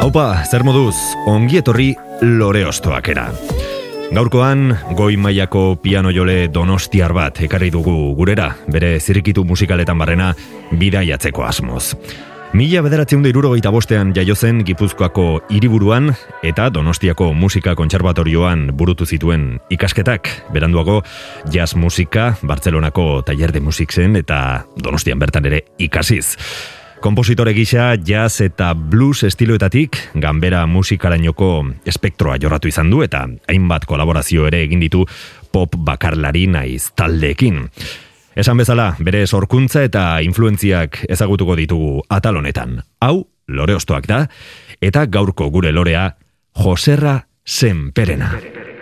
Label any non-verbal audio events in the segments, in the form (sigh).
Haupa, zer moduz, ongi etorri lore ostoakera. Gaurkoan, goi mailako piano jole donostiar bat ekarri dugu gurera, bere zirrikitu musikaletan barrena bidaiatzeko asmoz. Mila bederatzen da bostean jaiozen Gipuzkoako hiriburuan eta Donostiako musika kontserbatorioan burutu zituen ikasketak. Beranduago, jazz musika, Bartzelonako taller de musikzen eta Donostian bertan ere ikasiz. Kompositore gisa jazz eta blues estiloetatik ganbera musikarainoko espektroa jorratu izan du eta hainbat kolaborazio ere egin ditu pop bakarlari naiz taldeekin. Esan bezala, bere sorkuntza eta influentziak ezagutuko ditugu atal honetan. Hau, lore ostoak da, eta gaurko gure lorea, Joserra Senperena. Senperena.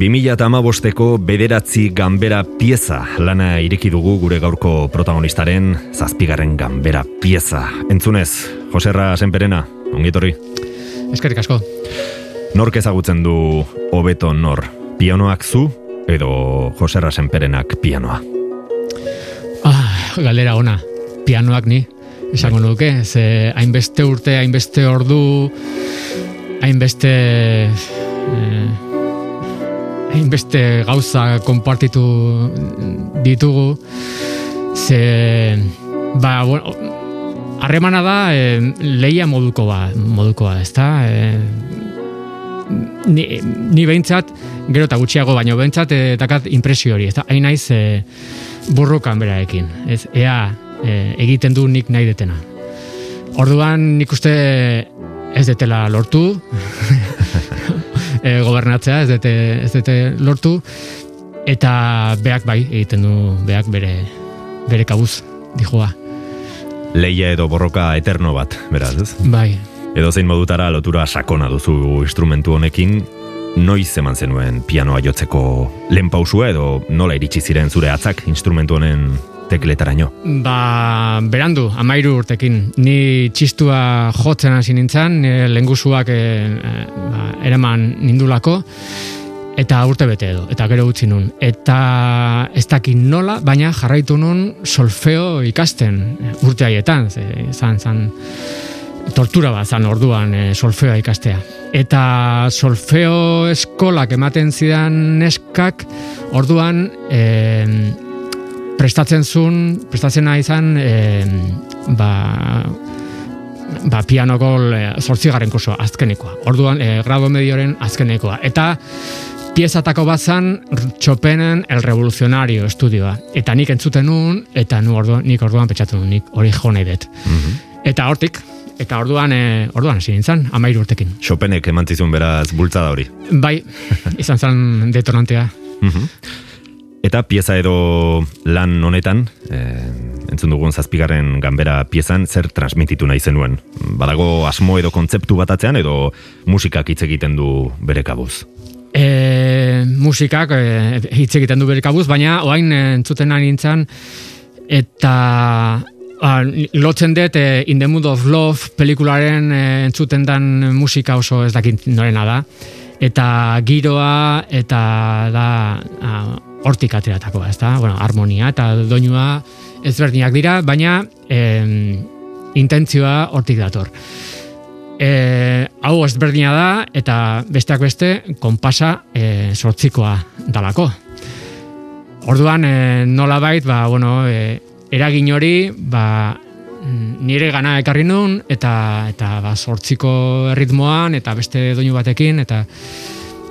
2008ko bederatzi ganbera pieza lana ireki dugu gure gaurko protagonistaren zazpigarren ganbera pieza. Entzunez, Joserra Senperena, ongitorri. Eskerrik asko. Nork ezagutzen du hobeto nor, pianoak zu edo Joserra Senperenak pianoa? Ah, galera ona, pianoak ni, esango bai. nuke, ze hainbeste urte, hainbeste ordu, hainbeste... Eh, hainbeste gauza konpartitu ditugu. Ze ba bueno harremana da e, leia moduko ba modukoa ezta? E, ni, ni behintzat gero eta gutxiago baino behintzat e, dakat impresio hori ezta? Hain naiz e, burrukan beraekin ez ea e, egiten du nik nahi detena. Orduan nik uste ez detela lortu (laughs) e, gobernatzea, ez dute, ez dute lortu, eta beak bai, egiten du beak bere, bere kabuz, dijoa. Leia edo borroka eterno bat, beraz, ez? Bai. Edo zein modutara lotura sakona duzu instrumentu honekin, noiz eman zenuen pianoa jotzeko lehen pausua edo nola iritsi ziren zure atzak instrumentu honen tekletaraino? Ba, berandu, amairu urtekin. Ni txistua jotzen hasi nintzen, e, lengusuak e, e, ba, eraman nindulako, eta urte bete edo, eta gero utzi nun. Eta ez dakit nola, baina jarraitu nun solfeo ikasten e, urte haietan, ze, zan, zan, tortura bat zan orduan e, solfeoa ikastea. Eta solfeo eskolak ematen zidan neskak orduan e, prestatzen zuen, prestatzen nahi izan e, ba, ba, pianoko e, zortzigaren kursoa, azkenikoa. Orduan, e, grado medioren azkenikoa. Eta piezatako bat zan Chopinen El Revolucionario estudioa. Eta nik entzuten nun, eta nu orduan, nik orduan petxatu nun, nik hori jo nahi dut. Mhm. Eta hortik, Eta orduan, e, orduan hasi nintzen, amairu urtekin. Chopinek emantzizun beraz bultzada hori. Bai, izan zen detonantea. Mhm. Eta pieza edo lan honetan, e, entzun dugun zazpigarren ganbera piezan, zer transmititu nahi zenuen? Badago asmo edo kontzeptu batatzean edo musikak hitz egiten du bere kabuz? E, musikak e, hitz egiten du bere kabuz, baina oain entzuten nahi nintzen, eta Ba, lotzen dut eh, In the Mood of Love pelikularen eh, entzuten dan musika oso ez dakit norena da. Eta giroa eta da ah, hortik ateratako, ez da? Bueno, harmonia eta doinua ezberdinak dira, baina eh, intentzioa hortik dator. E, hau ezberdina da eta besteak beste konpasa e, sortzikoa dalako. Orduan, e, nola bait, ba, bueno, e, eragin hori ba, nire gana ekarri nun eta eta ba sortziko ritmoan eta beste doinu batekin eta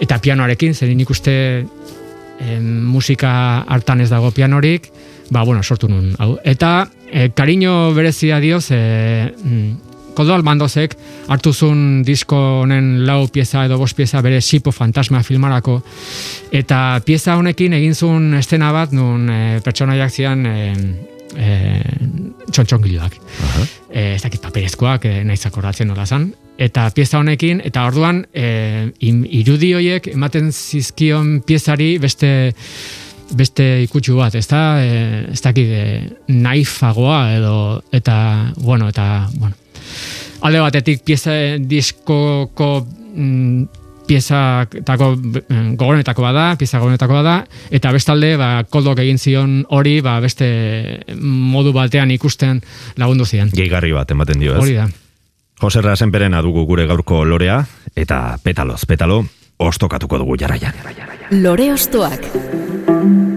eta pianoarekin zer nik uste musika hartan ez dago pianorik ba bueno sortu nun. Hau eta e, cariño berezia dio ze mm, Koldo Almandozek hartu zuen disko honen lau pieza edo bost pieza bere sipo fantasma filmarako. Eta pieza honekin egin zuen estena bat nun e, pertsonaiak zian e, e, txontxongiloak. Uh -huh. e, ez dakit paperezkoak, e, nahiz akordatzen nola zan. Eta pieza honekin, eta orduan, e, irudi horiek ematen zizkion piezari beste beste ikutsu bat, ez da, e, ez dakit, e, naifagoa edo, eta, bueno, eta, bueno, alde batetik pieza diskoko mm, pieza tako eh, gogonetako bada, pieza gogonetako bada eta bestalde ba koldok egin zion hori ba beste modu batean ikusten lagundu zian. Geigarri bat ematen dio, ez? Hori da. Jose Rasenperen adugu gure gaurko lorea eta petaloz, petalo ostokatuko dugu jarraian. Lore ostoak.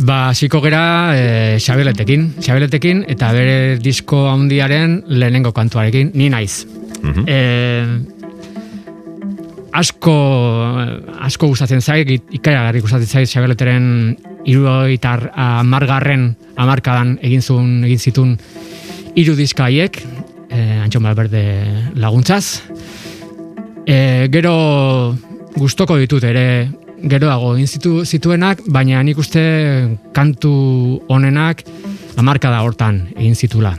Ba, ziko gera e, xabeletekin, xabeletekin, eta bere disko handiaren lehenengo kantuarekin, ni naiz. Mm asko, asko gustatzen zaik, ikaragarri gustatzen zaik xabeleteren iruoitar amargarren amarkadan egin zuen, egin zitun iru diska haiek, e, antxon berde laguntzaz. E, gero gustoko ditut ere geroago egin zituenak, baina nik uste kantu honenak amarka da hortan egin zitula.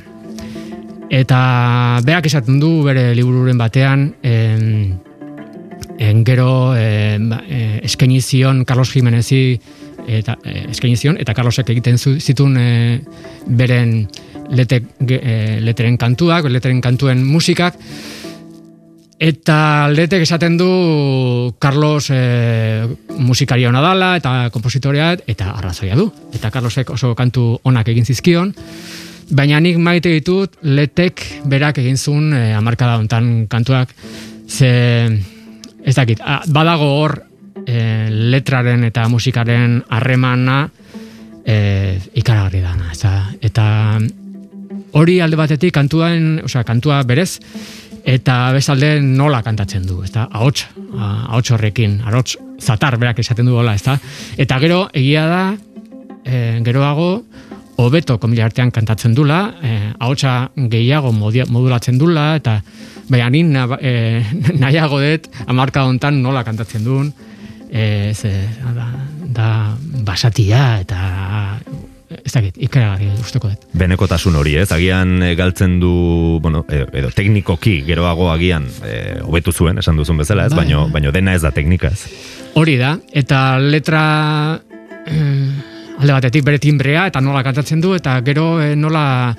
Eta beak esaten du bere libururen batean, en, en gero en, ba, e, eskenizion Carlos Jimenezi eta e, eskenizion eta Carlosek egiten zituen e, beren lete, e, leteren kantuak, leteren kantuen musikak, Eta aldetek esaten du Carlos e, musikaria hona dala eta kompositorea eta arrazoia du. Eta Carlosek oso kantu onak egin zizkion. Baina nik maite ditut letek berak egin zuen e, amarkada hontan kantuak. Ze ez dakit, badago hor e, letraren eta musikaren harremana e, ikaragarri dana. Eta, eta hori alde batetik kantuan, osea, kantua berez, eta bezalde nola kantatzen du, ezta? Ahots, ahots horrekin, ahots zatar berak esaten du hola, ezta? Eta gero egia da e, geroago hobeto komila artean kantatzen dula, e, ahotsa gehiago modulatzen dula eta baina ni e, (laughs) nahiago dut amarka hontan nola kantatzen duen, e, ze, da, da basatia eta ez dakit, ikaragarri usteko dut. Benekotasun hori, ez? Agian eh, galtzen du, bueno, eh, edo teknikoki geroago agian eh, hobetu zuen, esan duzun bezala, ez? Bai. Baino, baino dena ez da teknika, ez? Hori da, eta letra alde batetik bere timbrea eta nola kantatzen du eta gero e, nola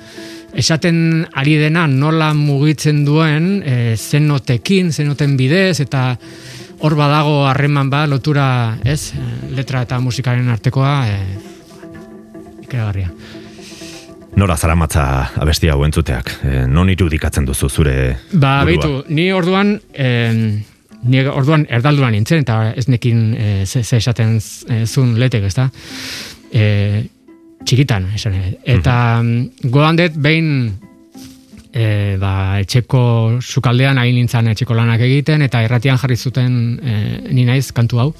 esaten ari dena nola mugitzen duen e, zenotekin, zenoten bidez eta hor badago harreman ba lotura, ez? Letra eta musikaren artekoa e, ikeragarria. Nora zaramatza abesti hau entzuteak? E, non irudikatzen duzu zure Ba, behitu, ni orduan... E, ni orduan erdalduan nintzen, eta ez nekin e, ze, esaten zun letek, ez da? E, txikitan, esan. Eta mm goan dut, behin e, ba, etxeko sukaldean hain nintzen etxeko lanak egiten, eta erratian jarri zuten e, ni naiz kantu hau.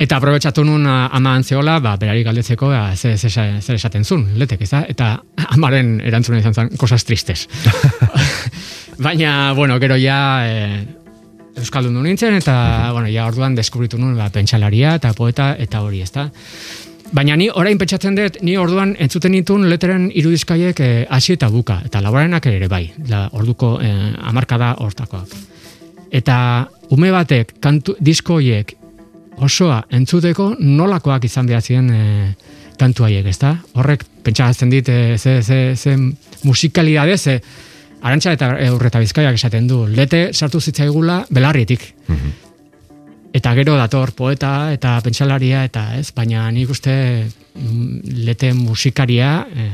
Eta aprobetsatu nun ama antzeola, ba, berari galdetzeko, ba, zer, zer esaten zun, letek, ez da? Eta (laughs) amaren erantzuna izan zen, kosas tristes. (laughs) Baina, bueno, gero ja, e, Euskaldun du nintzen, eta, bueno, ja orduan deskubritu nun, ba, pentsalaria eta poeta eta hori, ezta. Baina ni orain pentsatzen dut, ni orduan entzuten ditun leteren irudizkaiek eh, hasi eta buka, eta laborenak ere bai, la, orduko eh, amarkada hortakoak. Eta ume batek, kantu, diskoiek osoa entzuteko nolakoak izan behar ziren eh, kantu haiek, ezta? Horrek pentsatzen dit, eh, ze, ze, ze musikalidade, ze, arantxa eta eurreta bizkaiak esaten du, lete sartu zitzaigula belarritik. Mhm. Eta gero dator poeta eta pentsalaria eta ez, baina nik uste mm, lete musikaria eh,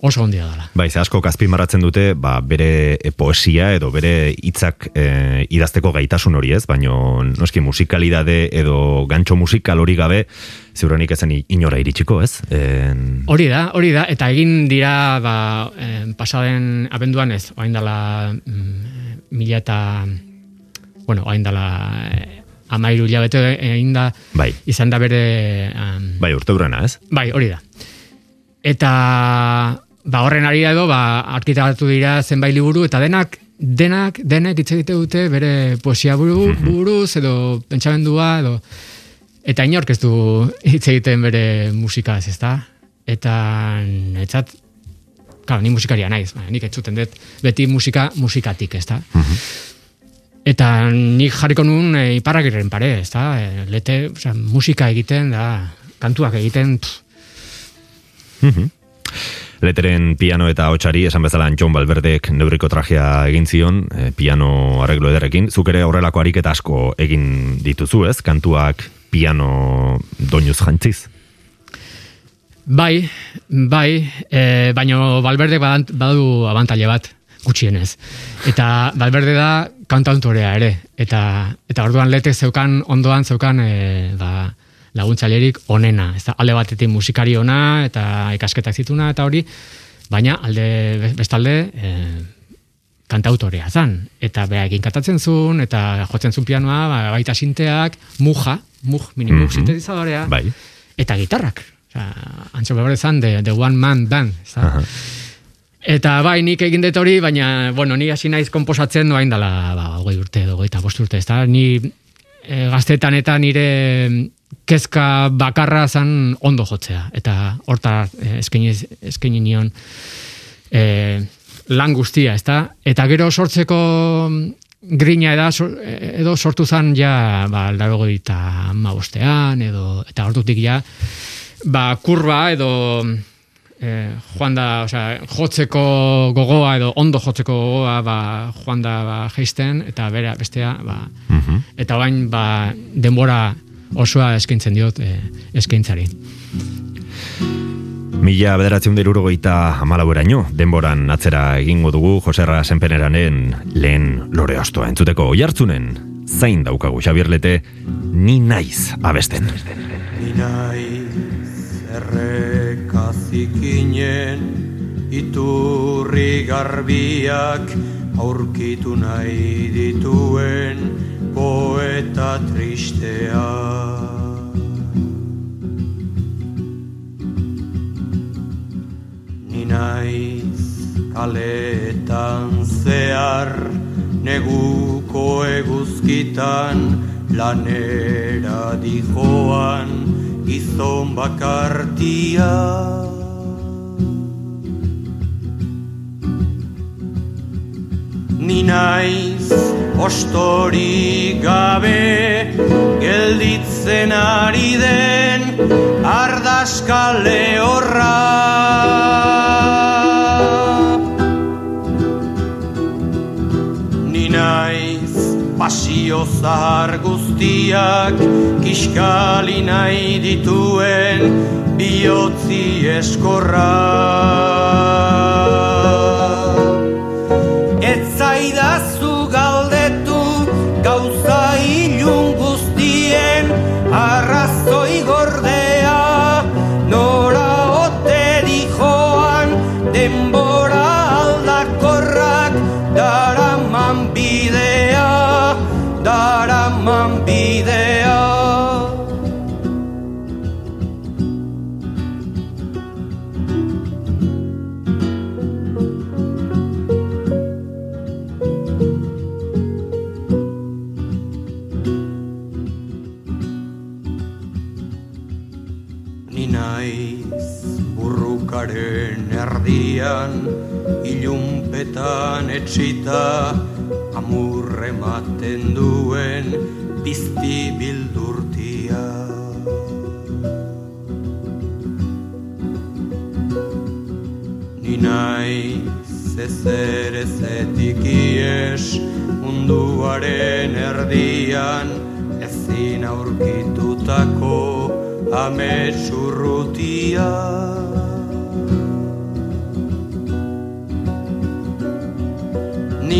oso ondia dela. Bai, ze asko marratzen dute, ba, bere poesia edo bere hitzak e, idazteko gaitasun hori ez, baino noski musikalidade edo gancho musikal hori gabe, ziuranik ezen inora iritsiko ez? En... Hori da, hori da, eta egin dira ba, pasaden abenduan ez, oain dala mm, mila eta, bueno, oain dala eh, amairu hilabete egin da, bai. izan da bere... Um, bai, urte ez? Bai, hori da. Eta ba horren ari edo ba arkitekatu dira zenbait liburu eta denak denak denek hitz egite dute bere poesia buru, mhm. buruz edo pentsamendua edo eta inork ez du hitz egiten bere musika ez ezta eta netzat claro ni musikaria naiz ba, nik etzuten dut beti musika musikatik ezta mhm. eta nik jarriko nun e, iparragiren pare ezta e, lete o musika egiten da kantuak egiten mhm. Leteren piano eta hotxari, esan bezala John Balberdek neuriko trajea egin zion, e, piano arreglo ederekin. Zuk ere aurrelako ariketa asko egin dituzu ez, kantuak piano doinuz jantziz? Bai, bai, e, baino Balberdek badu abantaile bat, gutxienez. Eta Balberde da kantautorea ere, eta, eta orduan letek zeukan, ondoan zeukan, e, ba, laguntzailerik onena. Ez da, alde batetik musikari ona eta ikasketak zituna eta hori, baina alde bestalde e, kantautorea zan. Eta beha egin katatzen zuen, eta jotzen zuen pianoa, ba, baita sinteak, muja, muj, minimuk mm sintetizadorea, bai. eta gitarrak. Osa, antxo bebre zan, the, the one man band. Eta bai, nik egin dut hori, baina, bueno, ni hasi naiz komposatzen doain dela, ba, goi urte, goi eta bost urte, ez da? Ni e, gaztetan eta nire kezka bakarra zan ondo jotzea. Eta horta eh, eskaini nion eh, lan guztia, ezta? Eta gero sortzeko grina eda, edo sortu zan ja ba, laro eta mabostean, edo, eta hortutik ja ba, kurba edo eh, joan da, osea, jotzeko gogoa edo ondo jotzeko gogoa ba, joan da ba, geisten, eta bera bestea, ba, mhm. eta bain ba, denbora osoa eskaintzen diot e, eskaintzari. Mila bederatzen dira urogeita amalaburaino, denboran atzera egingo dugu Joserra Senpeneranen lehen lore ostoa entzuteko oiartzunen, zain daukagu Xabierlete, ni naiz abesten. Ni naiz errekazikinen, iturri garbiak aurkitu nahi dituen, poeta tristea. Ni naiz kaletan zehar neguko eguzkitan lanera dijoan gizon bakartia Ni naiz ostori gabe gelditzen ari den ardaskale horra. Ni naiz pasio zahar guztiak kiskali nahi dituen bihotzi eskorra etxita amurre maten duen pizti bildurtia. Ni naiz ezer ezetik ies munduaren erdian ezin aurkitutako ametsurrutia.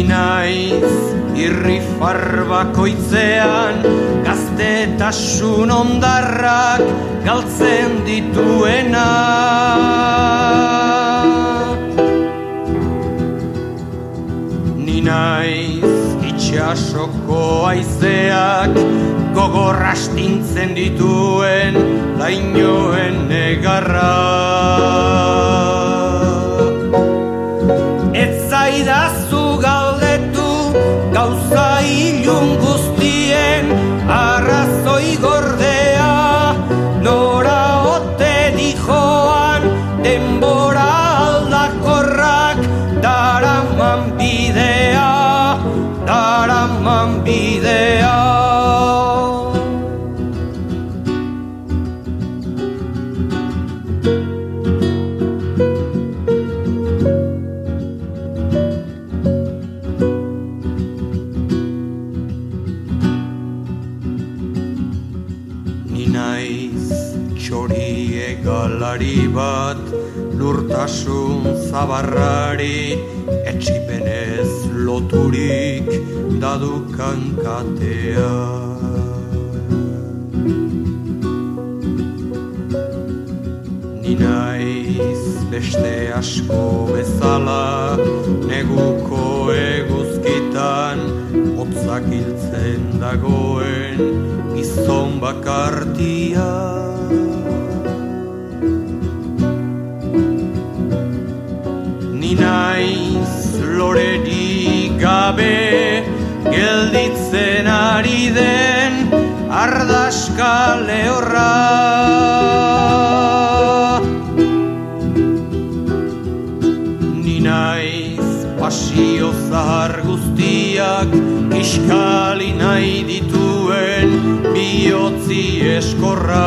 Naiz irrifar bakoitzean gaztetasun ondarrak galtzen dituena. Ni naiz itxasoko aizeak gogorra astintzen dituen lainoen negarra. Zabarrari etxipenez loturik dadukan katea. Ni naiz beste asko bezala neguko eguzkitan hotzak hiltzen dagoen gizon bakartia. Gabe gelditzen ari den ardaska lehorra. Ni naiz pasio zahar guztiak iskali nahi dituen bihotzi eskorra.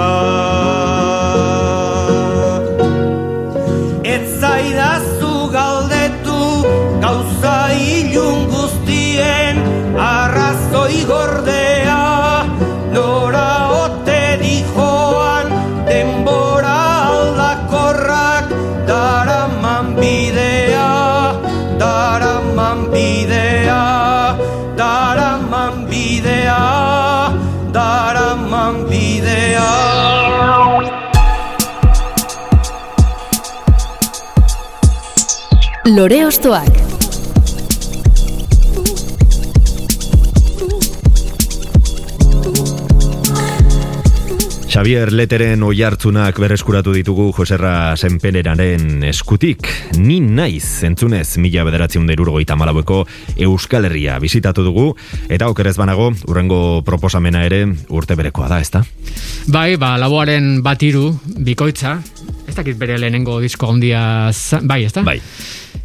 Arrazoi gordea nora ote dijoan denbora aldakorrak daraman bidea daraman bidea daraman bidea daraman bidea Lore Ostoak. Xavier Leteren oihartzunak berreskuratu ditugu Joserra Senpeneraren eskutik. Ni naiz entzunez mila bederatziun derurgoita malaueko Euskal Herria bizitatu dugu, eta okerez banago, urrengo proposamena ere urte berekoa da, ezta? Bai, ba, laboaren bat iru, bikoitza, ez dakit bere lehenengo disko handia, bai, ezta? Bai.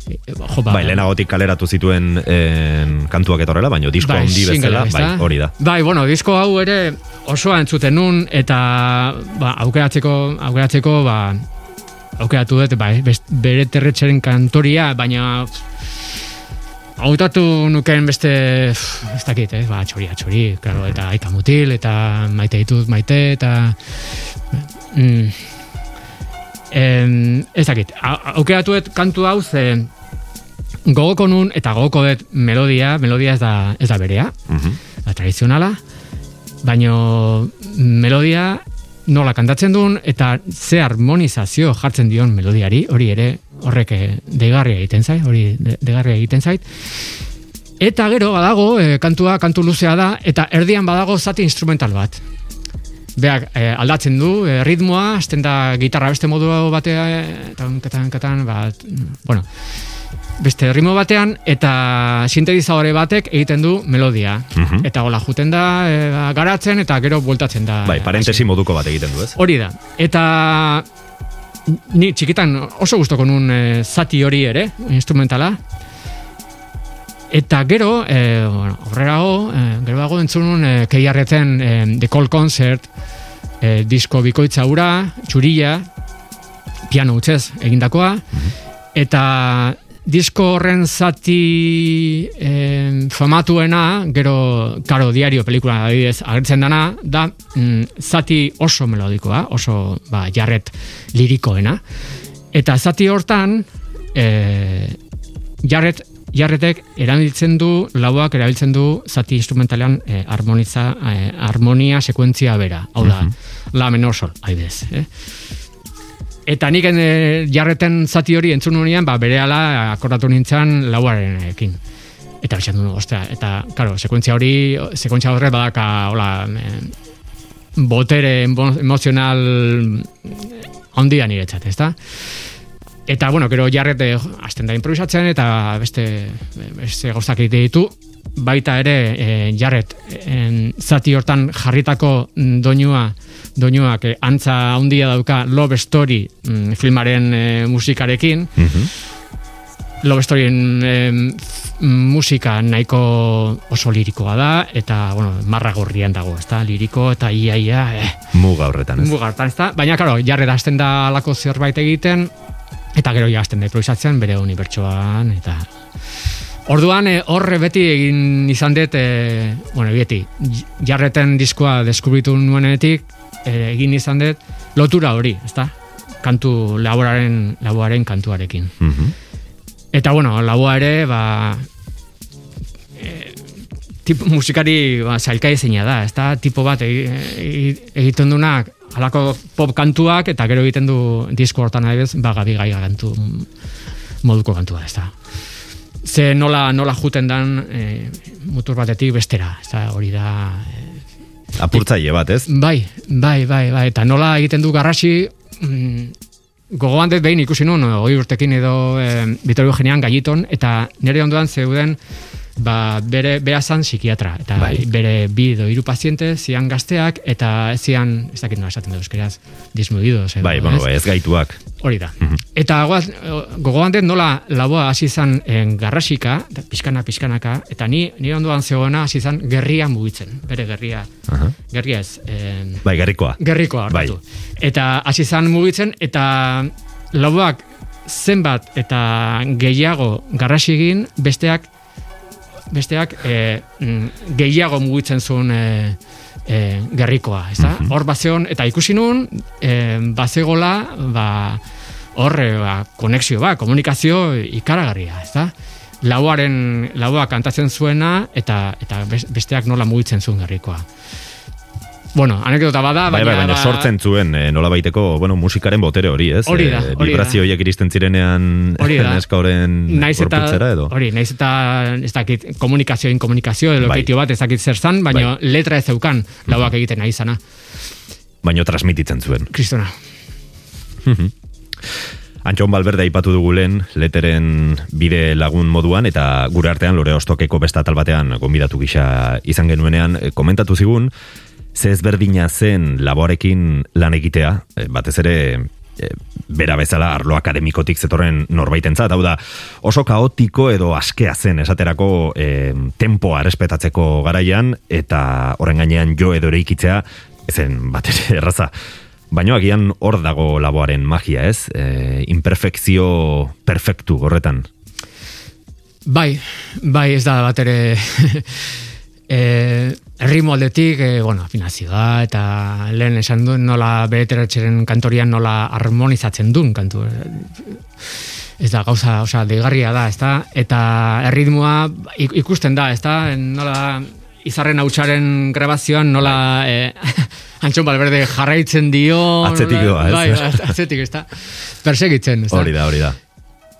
Jo, ba, Bai, lehenagotik kaleratu zituen en, kantuak etorrela, baina disko Bai, handi bezala, bai, hori da. Bai, bueno, disko hau ere osoa entzuten nun, eta ba, aukeratzeko, aukeratzeko, ba, aukeratu dut, bai, best, bere terretxeren kantoria, baina hautatu nuken beste, ez dakit, eh? ba, txori, txori, claro, eta aita mutil, eta maite ditut maite, eta... Mm, em, ez dakit, aukeratu kantu hau, ze gogoko nun, eta gogoko dut melodia, melodia ez da, ez da berea, Mhm. da tradizionala, baino melodia nola kantatzen duen eta ze harmonizazio jartzen dion melodiari, hori ere horrek eh, degarria egiten zait, hori de- degarria egiten zait. Eta gero badago, eh, kantua kantu luzea da, eta erdian badago zati instrumental bat. Beak eh, aldatzen du, eh, ritmoa, azten da gitarra beste modu batea, eh, tan, katan, katan, bat, bueno, beste ritmo batean, eta sintetizadore batek egiten du melodia. Mhm. Eta hola, juten da, ba, garatzen, eta gero bueltatzen da. Bai, parentesi moduko bat egiten du, ez? Hori da. Eta ni txikitan oso gustoko nun eh, zati hori ere, instrumentala. Eta gero, eh, bueno, aurrerago, eh, gero dago entzun nun eh, keiarretzen eh, The Call Concert, eh, disko bikoitza ura, txurilla, piano utzez egindakoa, eta disko horren zati eh, famatuena, gero, karo, diario pelikula adibidez agertzen dana, da mm, zati oso melodikoa, oso ba, jarret lirikoena. Eta zati hortan, eh, jarret, jarretek erabiltzen du, lauak erabiltzen du zati instrumentalean eh, harmoniza, eh, harmonia sekuentzia bera. Hau da, la menor sol, adibidez. Eh? Eta nik eh, jarreten zati hori entzun nunean, ba, berehala akordatu nintzen lauarenekin. Eta bitxan du, ostia, eta, karo, sekuentzia hori, sekuentzia horre badaka, hola, eh, botere emo- emozional handia niretzat, ezta? Eta, bueno, gero jarret hasten da improvisatzen eta beste, beste gauzak egite ditu, baita ere eh, jarret en, zati hortan jarritako mm, doinua doinuak eh, antza handia dauka Love Story mm, filmaren eh, musikarekin Mhm. Love Storyen f- musika nahiko oso lirikoa da eta bueno, marra gorrian dago, ezta? Liriko eta ia ia eh, Muga horretan, ez? mugartan, ezta? Baina claro, jarre da hasten da alako zerbait egiten eta gero ja hasten da improvisatzen bere unibertsoan eta Orduan eh, horre beti egin izan dut, eh, bueno, beti, jarreten diskoa deskubritu nuenetik, eh, egin izan dut lotura hori, ezta? Kantu laboraren, laboaren kantuarekin. Mhm. Eta bueno, laboa ere, ba, e, tipo musikari ba, zailka da, ez da, tipo bat egi- egi- egiten dunak halako pop kantuak eta gero egiten du disko hortan adibidez, ba, gabi gai kantu moduko kantua, ez da. Ze nola, nola juten dan e, mutur batetik bestera, ez da, hori da, e, Apurtzaile bat, ez? Bai, bai, bai, bai, eta nola egiten du garrasi, mm, gogoan dut behin ikusi nuen, hori urtekin edo e, Vitorio Eugenian gaiton, eta nire ondoan zeuden, ba, bere, bera zan psikiatra, eta Bai. bere bi edo hiru paziente zian gazteak, eta zian, ez dakit nola esaten dut euskeraz, dismudidos, edo, Bai, bueno, ez? bai, ez gaituak. Hori da. Eta goaz, gogoan dut nola laboa hasi izan en, garrasika, da, pixkana, pixkanaka, eta ni, nire ondoan zegoena hasi izan gerria mugitzen, bere gerria, Aha. gerria ez, en, Bai, gerrikoa. gerrikoa hartatu. Eta hasi izan mugitzen eta lauak zenbat eta gehiago garrasi egin besteak besteak e, mm, gehiago mugitzen zuen e, e, gerrikoa, ezta? Hor bazeon eta ikusi nun e, bazegola ba horre ba, konexio ba, komunikazio ikaragarria, ezta? Lauaren laua kantatzen zuena eta eta bes- besteak nola mugitzen zuen gerrikoa. Bueno, anekdota bada, Bai, baina bai, baina ba- sortzen zuen, eh, nola baiteko, bueno, musikaren botere hori, ez? Hori da, Eh, hori da. Vibrazio horiek iristen zirenean Hori da. (laughs) neska horren naiz eta edo? hori, naiz eta ez dakit komunikazio komunikazio edo Bai. bat ez dakit zer zan, baina letra ez zeukan lauak egiten nahi zana. Baino transmititzen zuen. Kristona. Antxon Balberde aipatu dugu lehen, leteren bide lagun moduan, eta gure artean lore ostokeko bestatal batean gonbidatu gisa izan genuenean, eh, komentatu zigun, ze ezberdina zen laboarekin lan egitea, eh, batez ere e, bera bezala arlo akademikotik zetorren norbaitentzat, hau da oso kaotiko edo askea zen esaterako e, tempoa respetatzeko garaian eta horren gainean jo edo ikitzea ezen bat ere (laughs) erraza. Baina agian hor dago laboaren magia, ez? E, imperfekzio perfektu horretan. Bai, bai ez da bat ere (laughs) e, ritmo aldetik, e, bueno, afinazioa eta lehen esan duen nola beteratxeren kantorian nola harmonizatzen duen kantu. Ez da, gauza, osea, deigarria da, ez da? Eta erritmoa ikusten da, ez da? Nola izarren hautsaren grabazioan nola e, (laughs) Antxon Balberde jarraitzen dio Atzetik doa, ez? Bai, atzetik, ez da? Persegitzen, ez da? Hori da, hori da.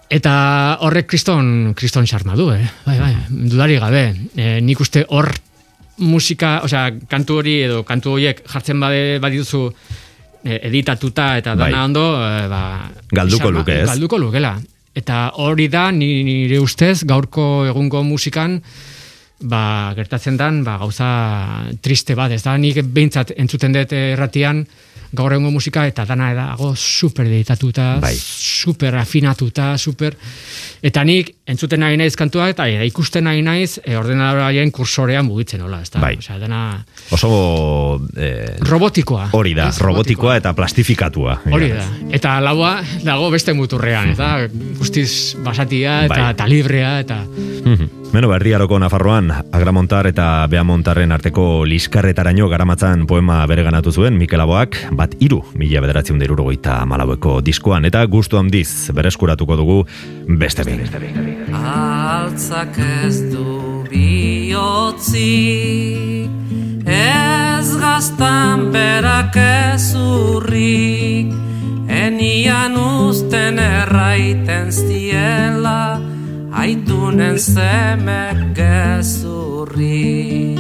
Eta horrek kriston, kriston xarma du, eh? Bai, bai, dudari gabe. E, nik uste hor musika, osea, kantu hori edo kantu horiek jartzen bade badituzu e, editatuta eta dana Bai. ondo, e, ba, Galduko xarma- luke, ez? Galduko lukela. Eta hori da, ni- nire ustez, gaurko egungo musikan, ba, gertatzen dan, ba, gauza triste bat, ez da, nik behintzat entzuten dut erratian, gaur egungo musika, eta dana dago super editatuta, Bai. super afinatuta, super... Eta nik entzuten nahi naiz kantua, eta e, ikusten nahi naiz, e, ordenadoraren kursorean mugitzen hola, ez da? Bai. Osea, dana Oso eh, robotikoa. hori da, Ez, robotikoa eta plastifikatua. Hori da. Eta laua dago beste muturrean, ez da? Guztiz basatia eta, Bai. eta librea, eta... Mhm. Beno, berdiaroko Nafarroan, Agramontar eta Beamontarren arteko liskarretaraino garamatzan poema bere ganatu zuen Mikel Aboak, bat iru, mila bederatzen dirurogeita malaueko diskoan, eta gustu handiz bereskuratuko dugu beste behin. Altzak ez du bihotzi Ez gaztan berak ez urrik Enian usten erraiten ziela Aitunen zemek gezurrik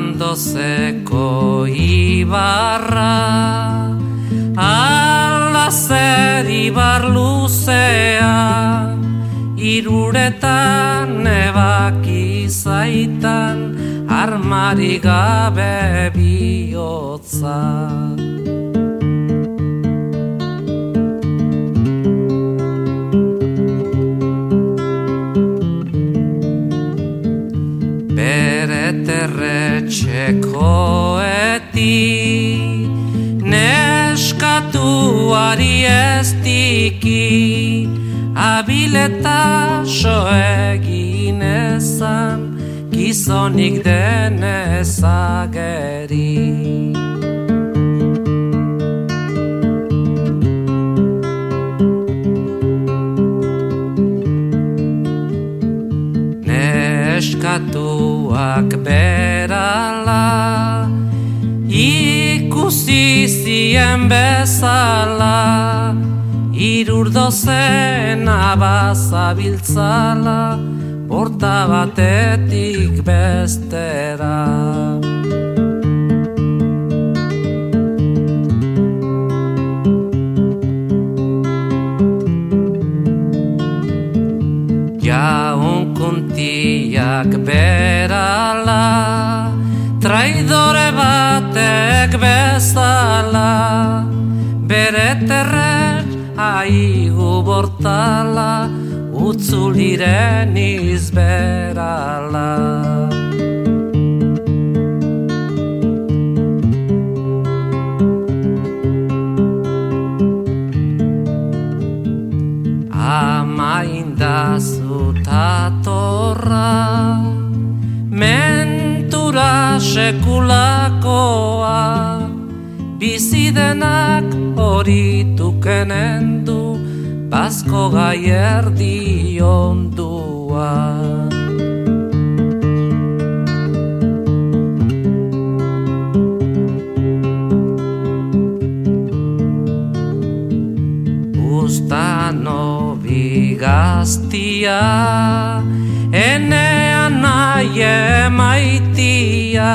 Andozeko ibarra Ala zer ibar luzea Iruretan nebak izaitan Armari gabe bihotza terretxekoeti neskatuari ez diki abileta so egin ezan gizonik denezageri. Neskatuak berala Ikusi zien bezala Irurdo zen abazabiltzala Porta batetik bestera. Jaun kuntiak berala Traidore batek bezala Bere terret aigu bortala Utzuliren izberala. Amainda zutatorra Mentura sekulakoa Bizidenak horituken du Bazko gai erdi ondua. Ustanobi gaztia Enean nahi emaitia.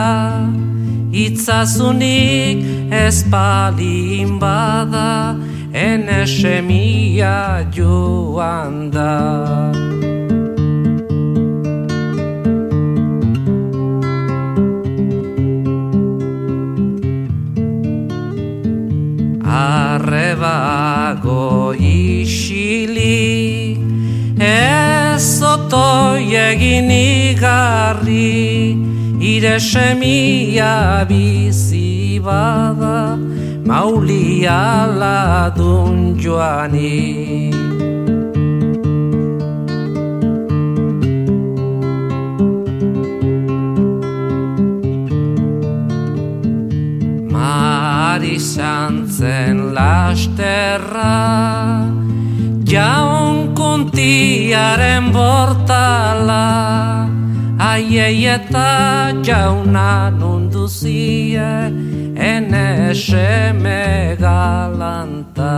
Itzazunik espalin bada ene semia joan da. Arrebago isili Ez otoi egin igarri Ire semia bizi bada Maulia ladun joani. Mari santzen lasterra Jaun kuntiaren bortala Aiei eta jauna nunduzie Ene seme galanta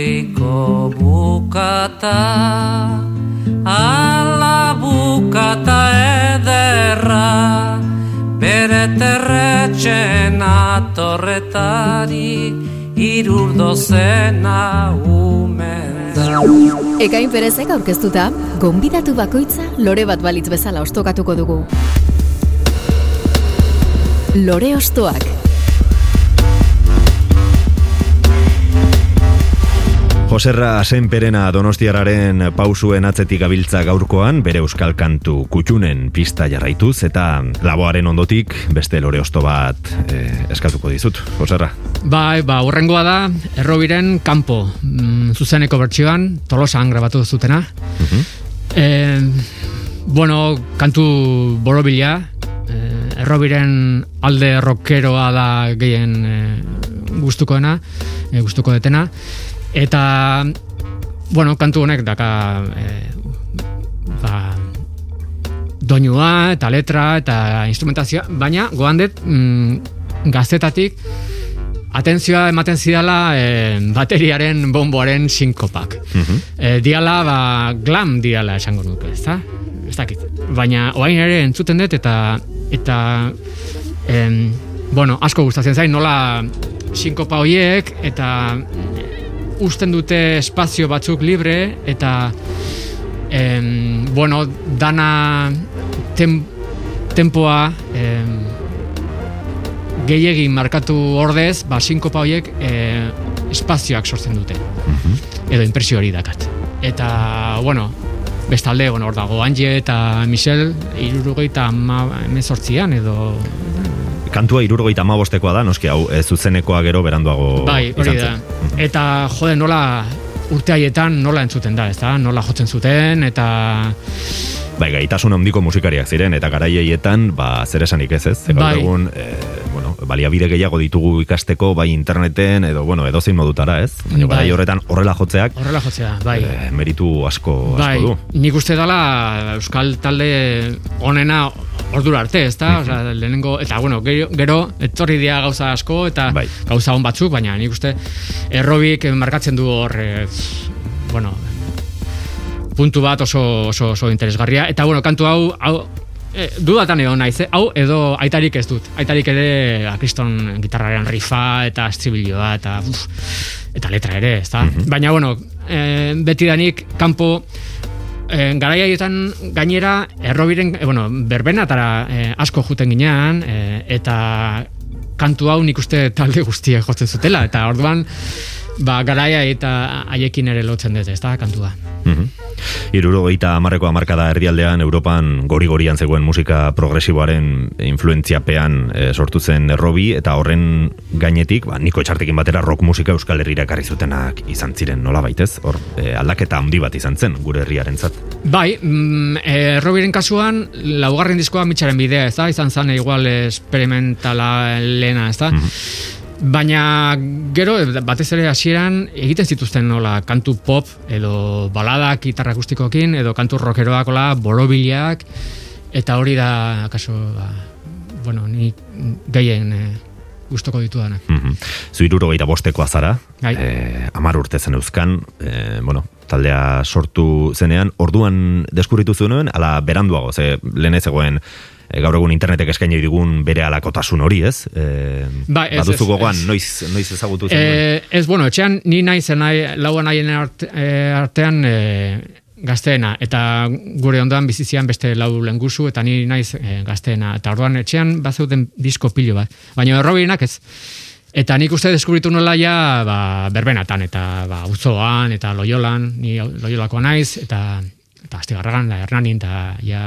beldoiko bukata Ala bukata ederra Bere terretxen atorretari Irurdo zena umen da Ekain perezek aurkeztuta, gonbidatu bakoitza lore bat balitz bezala ostokatuko dugu. Lore ostoak. Joserra Senperena Donostiararen pausuen atzetik gabiltza gaurkoan, bere euskal kantu kutxunen pista jarraituz, eta laboaren ondotik beste lore osto bat eh, eskatuko dizut, Joserra. Bai, ba, urrengoa da, errobiren kanpo, mm, zuzeneko bertsioan, tolosan grabatu zutena. Eh, bueno, kantu borobila, eh, errobiren alde rockeroa da gehien eh, gustukoena, eh, gustuko detena. Eta, bueno, kantu honek daka, eh, ba, doinua, eta letra, eta instrumentazioa, baina goan dut mm, gaztetatik atentzioa ematen zidala e, bateriaren bomboaren sinkopak. E, diala, ba, glam diala esango nuke, ez da? Ez dakit. Baina, oain ere entzuten dut, eta, eta em, bueno, asko gustatzen zain, nola sinkopa hoiek, eta usten dute espazio batzuk libre, eta em, bueno, dana tem, tempoa em, gehiegi markatu ordez, ba, sinkopa horiek e, espazioak sortzen dute. Edo impresio hori dakat. Eta, bueno, bestalde, bueno, hor dago, Angie eta Michel, irurogeita emezortzian, edo... Kantua irurogeita amabostekoa da, noski hau, zuzenekoa gero beranduago Bai, hori da. Eta, jode, nola urte haietan nola entzuten da, ezta? Nola jotzen zuten, eta... Bai, gaitasun handiko musikariak ziren, eta garaieietan, ba, zer esanik ez ez? Bai. egun, e, bueno, baliabide gehiago ditugu ikasteko, bai interneten, edo, bueno, edozein modutara, ez? Baina Bai. garai horretan horrela jotzeak, Horrela jotzea, bai. e, meritu asko, Bai, asko du. nik uste dala Euskal talde onena ordura arte, ezta? Osea, lehenengo eta bueno, gero, gero etorri dira gauza asko eta Bai. gauza on batzuk, baina nik uste errobik markatzen du hor eh, bueno, puntu bat oso, oso, oso interesgarria eta bueno, kantu hau, hau E, dudatan edo naiz, eh? hau edo aitarik ez dut. Aitarik ere akriston gitarraren rifa eta estribilloa eta uf, eta letra ere, ezta? Baina bueno, e, betidanik kanpo e, garai haietan gainera errobiren, e, bueno, berbenatara e, asko juten ginean e, eta kantu hau nik uste talde guztiek jotzen zutela eta orduan ba, garaia eta haiekin ere lotzen dut, ezta, kantua. Irurogeita amarreko amarkada erdialdean Europan gori-gorian zegoen musika progresiboaren influentziapean e, sortu zen errobi eta horren gainetik, ba, niko etxartekin batera rock musika Euskal Herrira ekarri zutenak izan ziren nola baitez, hor e, aldaketa handi bat izan zen gure herriarentzat. Bai, mm, e, Robiren kasuan, laugarren diskoa mitxaren bidea, ez da? Izan zen igual experimentala lehena, ez da? Baina gero, batez ere hasieran egiten zituzten nola kantu pop edo baladak gitarra akustikoekin edo kantu rockeroak hola borobilak eta hori da kaso ba, bueno, ni gehien e, gustoko ditu dana. Mhm. Zu irurogeita bostekoa zara, Bai. e, amar urte zen euskan, e, bueno, taldea sortu zenean, orduan deskurritu zuen, ala beranduago, ze lehen ez zegoen e, gaur egun internetek eskaini digun bere alakotasun hori, ez? E, Ba, ez, baduzu gogoan, ez. noiz, noiz ezagutu zen? E, ez, bueno, etxean ni naiz nahi, laua nahien art, e, artean e, gazteena, eta gure ondoan bizizian beste lau lengusu, eta ni naiz e, gazteena, eta orduan etxean bazeuden disko pilo bat, baina errobinak ez. Eta nik uste deskubritu nola ja ba, berbenatan, eta ba, uzoan, eta loiolan, ni loiolakoa naiz, eta eta astigarragan, da hernanin, eta ja,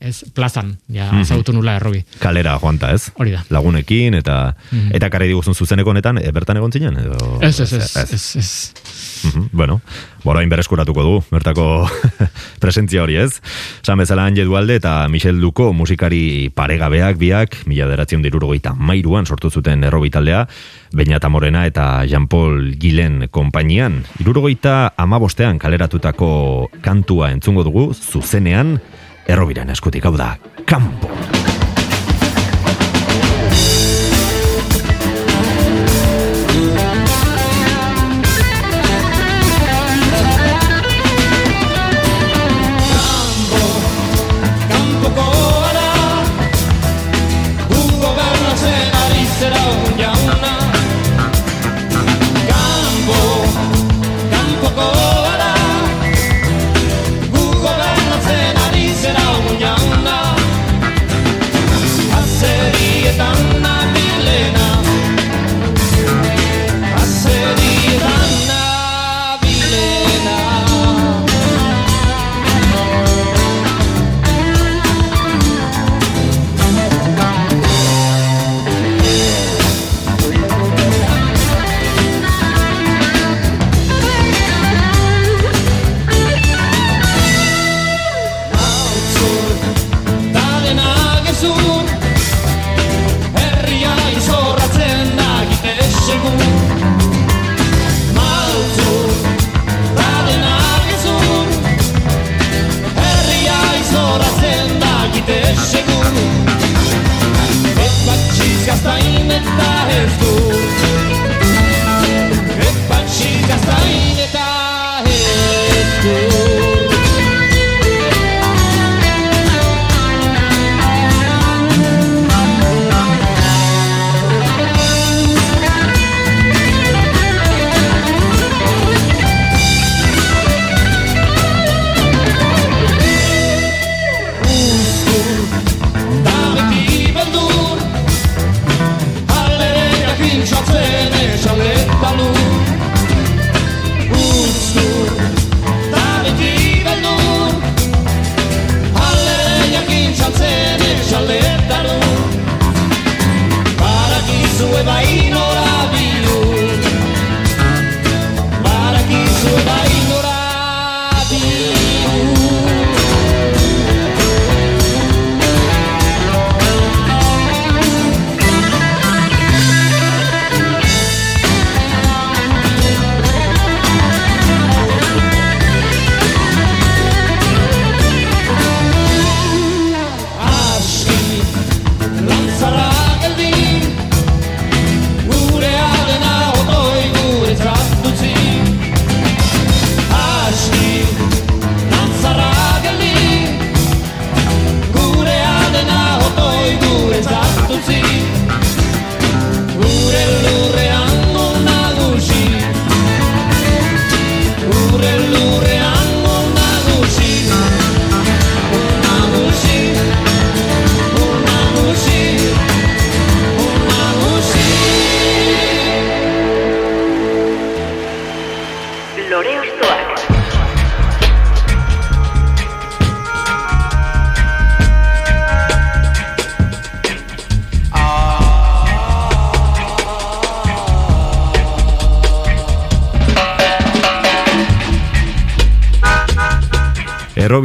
ez, plazan, ja, ezagutu nula errobi. Kalera joanta, ez? Hori da. Lagunekin, eta eta karri diguzun zuzeneko honetan, e, bertan egon zinen? Edo, Ez, ez, ez, ez, ez. Mhm, Bueno, bora berreskuratuko du, bertako (laughs) presentzia hori ez. San bezala Anje Dualde eta Michel Duko musikari paregabeak biak, mila deratzen dirurogeita mairuan sortu zuten errobi taldea, Beñat Morena eta Jean-Paul Gilen konpainian. Irurogeita amabostean kaleratutako kantua entzungo dugu, zuzenean, errobiren eskutik hau da, Campo.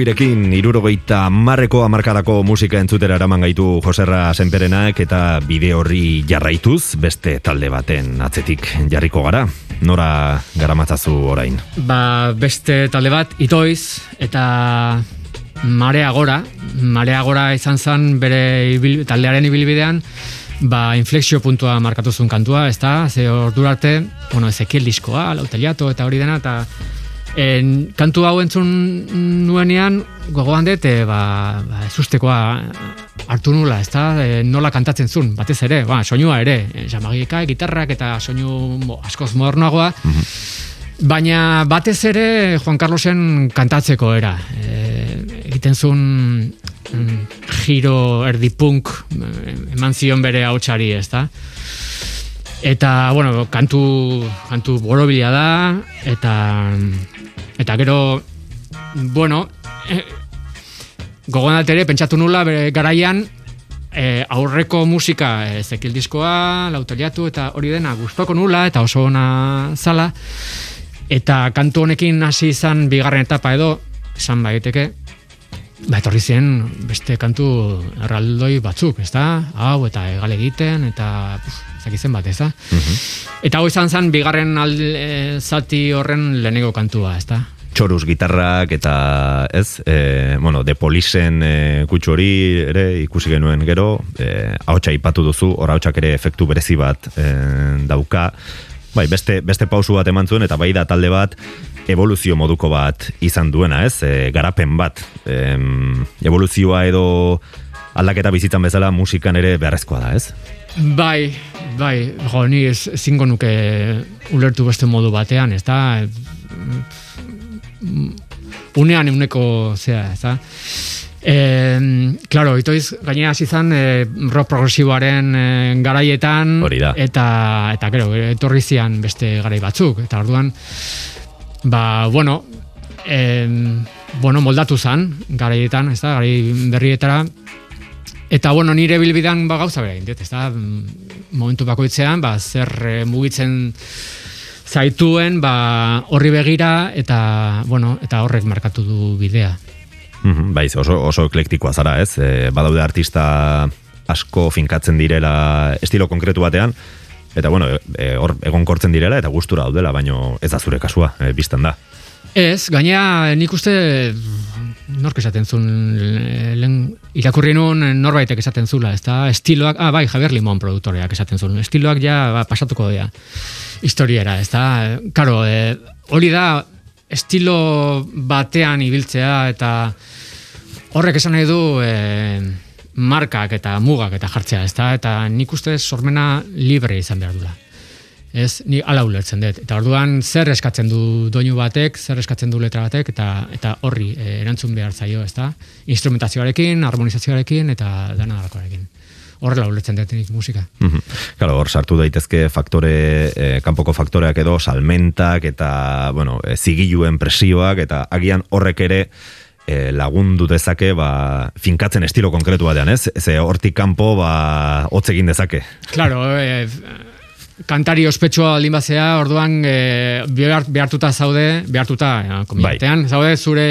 Errobirekin irurogeita marreko amarkadako musika entzutera eraman gaitu Joserra Senperenak eta bide horri jarraituz beste talde baten atzetik jarriko gara. Nora garamatzazu orain. Ba, beste talde bat, itoiz, eta marea gora, marea gora izan zen bere ibil, taldearen ibilbidean, ba, inflexio puntua markatu zuen kantua, ez da, ze ordura arte, bueno, Ezekiel diskoa, lauteliato eta hori dena, eta en, kantu hau entzun nuenean, gogoan dut, e, ba, ba, ezustekoa hartu nula, ez da, e, nola kantatzen zuen, batez ere, ba, soinua ere, e, jamagika, gitarrak eta soinu mo, askoz modernoagoa, Baina batez ere Juan Carlosen kantatzeko era. E, egiten zuen mm, giro erdipunk eh, eman zion bere hautsari, ez da? Eta, bueno, kantu, kantu borobila da, eta, eta gero, bueno, e, gogonat ere, pentsatu nula, bere garaian, e, aurreko musika e, zekil diskoa, lauteliatu, eta hori dena gustoko nula, eta oso ona zala, Eta kantu honekin hasi izan bigarren etapa edo, esan baiteke, ba, etorri zen beste kantu erraldoi batzuk, ez da? Hau, eta egal egiten, eta puf, zakizen bat, ez da? Eta hau izan zen bigarren alde, zati horren lehenengo kantua, ez da? Txoruz gitarrak eta ez, e, bueno, de polisen e, kutsu hori ere ikusi genuen gero, e, ahotsa ipatu duzu, hor ahotsak ere efektu berezi bat e, dauka, Bai, beste, beste pausu bat eman zuen, eta bai da talde bat, evoluzio moduko bat izan duena, ez? E, garapen bat. E, evoluzioa edo aldaketa bizitzan bezala musikan ere beharrezkoa da, ez? Bai, bai, jo, ni ez, zingo nuke ulertu beste modu batean, ez da? Unean euneko zea, ez da? Eh, claro, itoiz gainera hasi izan eh, rock progresiboaren eh, garaietan Hori da. eta eta gero etorri zian beste garai batzuk eta orduan ba bueno, eh, bueno, moldatu zan garaietan, ez da, garai berrietara Eta bueno, nire bilbidan ba gauza bera egin dut, ez da, momentu bakoitzean, ba, zer eh, mugitzen zaituen, ba, horri begira, eta, bueno, eta horrek markatu du bidea. Mhm, Baiz, oso, oso eklektikoa zara, ez? E, badaude artista asko finkatzen direla estilo konkretu batean, eta bueno, e, hor egonkortzen direla eta gustura daudela, baino ez da zure kasua, e, biztan da. Ez, gaina nik uste nork esaten zuen lehen irakurri nuen norbaitek esaten zula, ez da, estiloak, ah, bai, Javier Limon produktoreak esaten zuen, estiloak ja ba, pasatuko dira historiera, ez da, karo, e, hori da estilo batean ibiltzea eta horrek esan nahi du e, markak eta mugak eta jartzea, ez da, eta nik uste sormena libre izan behar dula. Ez, ni ala ulertzen dut. Eta orduan zer eskatzen du doinu batek, zer eskatzen du letra batek, eta eta horri eh, erantzun behar zaio, ez da? Instrumentazioarekin, harmonizazioarekin, eta dana dalakoarekin. Horrela ulertzen dut nik musika. Mhm. Claro, hor sartu daitezke faktore, eh, kanpoko faktoreak edo, salmentak eta, bueno, eh, zigiluen presioak, eta agian horrek ere eh, lagundu dezake, ba, finkatzen estilo konkretu batean, ez? Ze hortik kanpo, ba, hotz egin dezake. Claro, eh, kantari ospetsua aldin bazea, orduan e, behar, behartuta zaude, behartuta, ja, komiatean, zaude zure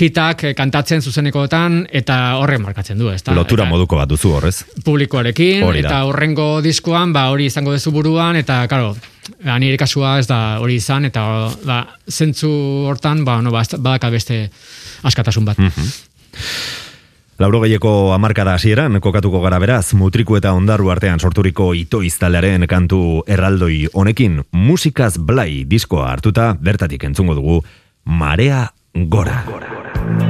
hitak eh, kantatzen zuzenekoetan, eta horrek markatzen du, ezta? Lotura Eta- moduko bat duzu horrez. publikoarekin eta horrengo diskoan ba hori izango dezu buruan eta claro ba, nire kasua ez da hori izan eta ba zentzu hortan ba no ba, badaka beste askatasun bat. Lauro gehieko amarkada hasieran kokatuko gara beraz, mutriku eta ondaru artean sorturiko ito iztalaren kantu erraldoi honekin, musikaz blai diskoa hartuta, bertatik entzungo dugu, marea gora. Adibidez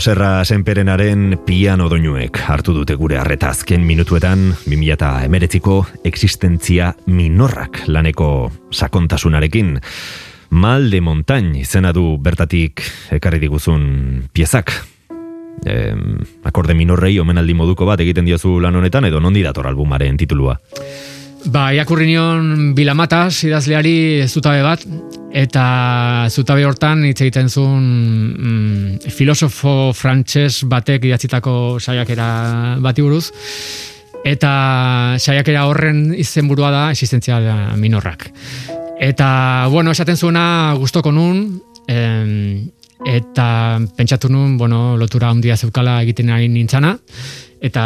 Joserra Senperenaren piano doinuek hartu dute gure harreta azken minutuetan 2019ko existentzia minorrak laneko sakontasunarekin. Mal de Montañ izena du bertatik ekarri diguzun piezak. E, akorde minorrei omenaldi moduko bat egiten diozu lan honetan edo nondi dator albumaren titulua. Ba, irakurri nion bilamatas idazleari zutabe bat, eta zutabe hortan hitz egiten zuen mm, filosofo frantses batek idatzitako saiakera bati buruz, eta saiakera horren izenburua da existentzia minorrak. Eta, bueno, esaten zuena gustoko nun, em, eta pentsatu nun, bueno, lotura handia zeukala egiten ari nintzana, eta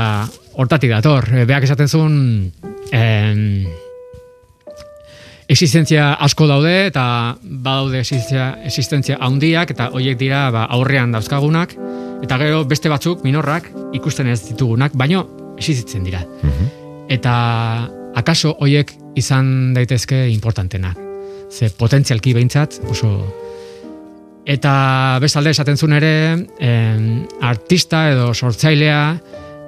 hortatik dator, beak esaten zuen em, existentzia asko daude eta badaude existentzia, existentzia handiak eta hoiek dira ba, aurrean dauzkagunak eta gero beste batzuk minorrak ikusten ez ditugunak, baino existitzen dira. Eta akaso hoiek izan daitezke importantenak. Ze potentzialki behintzat oso Eta bestalde esaten zuen ere, em, artista edo sortzailea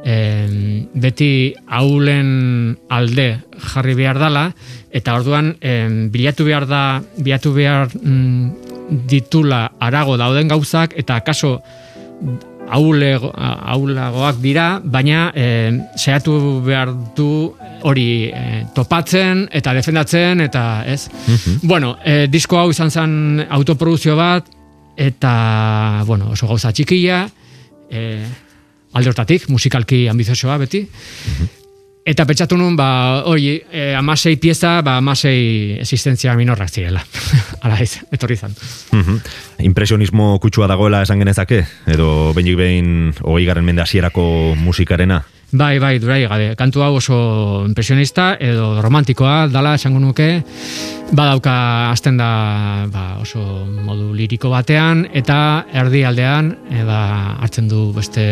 em, beti haulen alde jarri behar dala, eta orduan em, bilatu behar da, bilatu behar mm, ditula arago dauden gauzak, eta kaso haulego, haulagoak dira, baina em, saiatu behar du hori eh, topatzen eta defendatzen eta ez. Bueno, eh, disko hau izan zen autoproduzio bat eta bueno, oso gauza txikia, eh, alde hortatik, musikalki ambiziosoa beti. Eta pentsatu nun, ba, hori, e, amasei pieza, ba, amasei existentzia minorrak zirela. (laughs) Ala ez, etorri zan. Mhm. Impresionismo kutsua dagoela esan genezake? Edo behinik behin hogei garen mende hasierako musikarena? Bai, bai, durai gabe. Kantu hau oso impresionista edo romantikoa dala esango nuke. Badauka hasten da ba, oso modu liriko batean eta erdi aldean eda hartzen du beste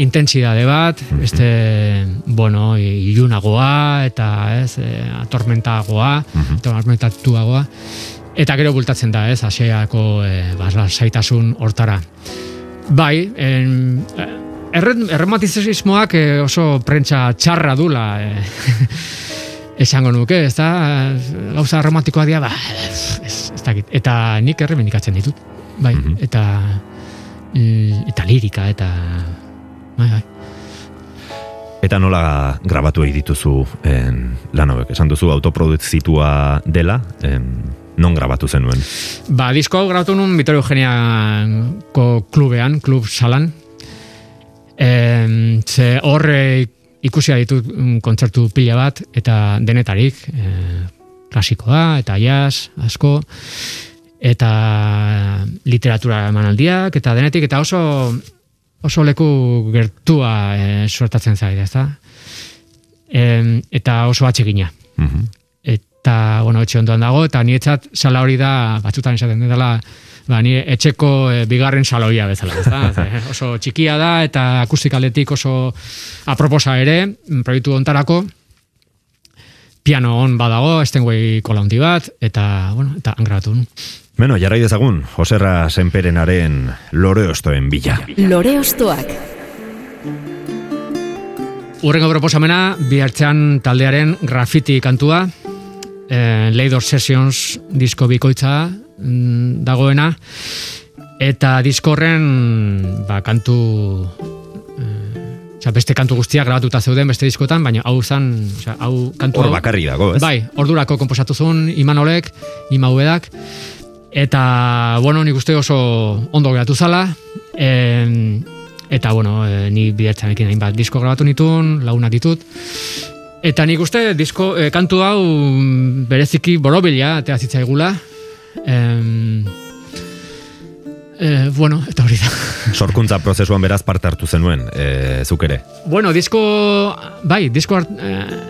intentsidade bat, beste bueno, ilunagoa eta ez, e, atormentagoa, atormentatuagoa. Eta gero bultatzen da, ez, asiako e, ba, saitasun hortara. Bai, en, eh, errematizismoak eh, oso prentsa txarra dula eh, (laughs) esango nuke, ez da, gauza romantikoa dira, ba, ez, ez dakit. Eta nik erremenikatzen ditut, bai, Mhm. eta mm, eta lirika, eta bai, bai. Eta nola grabatu egin dituzu en, lan hauek? Esan duzu autoproduzitua dela, en, non grabatu zenuen? Ba, disko hau grabatu nun Vitorio Eugeniako klubean, klub salan. E, ze horre ikusia ditut mm, kontzertu pila bat, eta denetarik, e, klasikoa, eta jazz, asko, eta literatura emanaldiak, eta denetik, eta oso oso leku gertua e, suertatzen zaide, ezta? E, eta oso atsegina Mhm. eta bueno, etxe ondoan dago, eta niretzat sala hori da, batzutan esaten dela, ba, ni etxeko e, bigarren saloia bezala, ezta? (laughs) Ze, oso txikia da, eta akustikaletik oso aproposa ere, mm, proiektu ontarako, piano on badago, Stenway kola handi bat, eta, bueno, eta angratu. Beno, jarrai dezagun, Joserra Senperenaren loreostoen bila. Lore ostoak. Urrengo proposamena, bihartzean taldearen graffiti kantua, eh, Leidor Sessions disko bikoitza dagoena, eta diskorren ba, kantu eh, Osea, beste kantu guztiak grabatuta zeuden beste diskotan, baina hau zan, osea, hau kantu Hor bakarri dago, ez? Bai, ordurako komposatu zuen Imanolek, Imaubedak, eta, bueno, nik uste oso ondo geratu zala, em, eta, bueno, e, ni bidertzanekin hainbat disko grabatu nituen, lagunak ditut, eta nik uste disko, e, kantu hau mm, bereziki borobila, atea zitzaigula, em, e, bueno, eta hori da. Sorkuntza prozesuan beraz parte hartu zenuen, e, zuk ere. Bueno, disko, bai, disko hart, eh,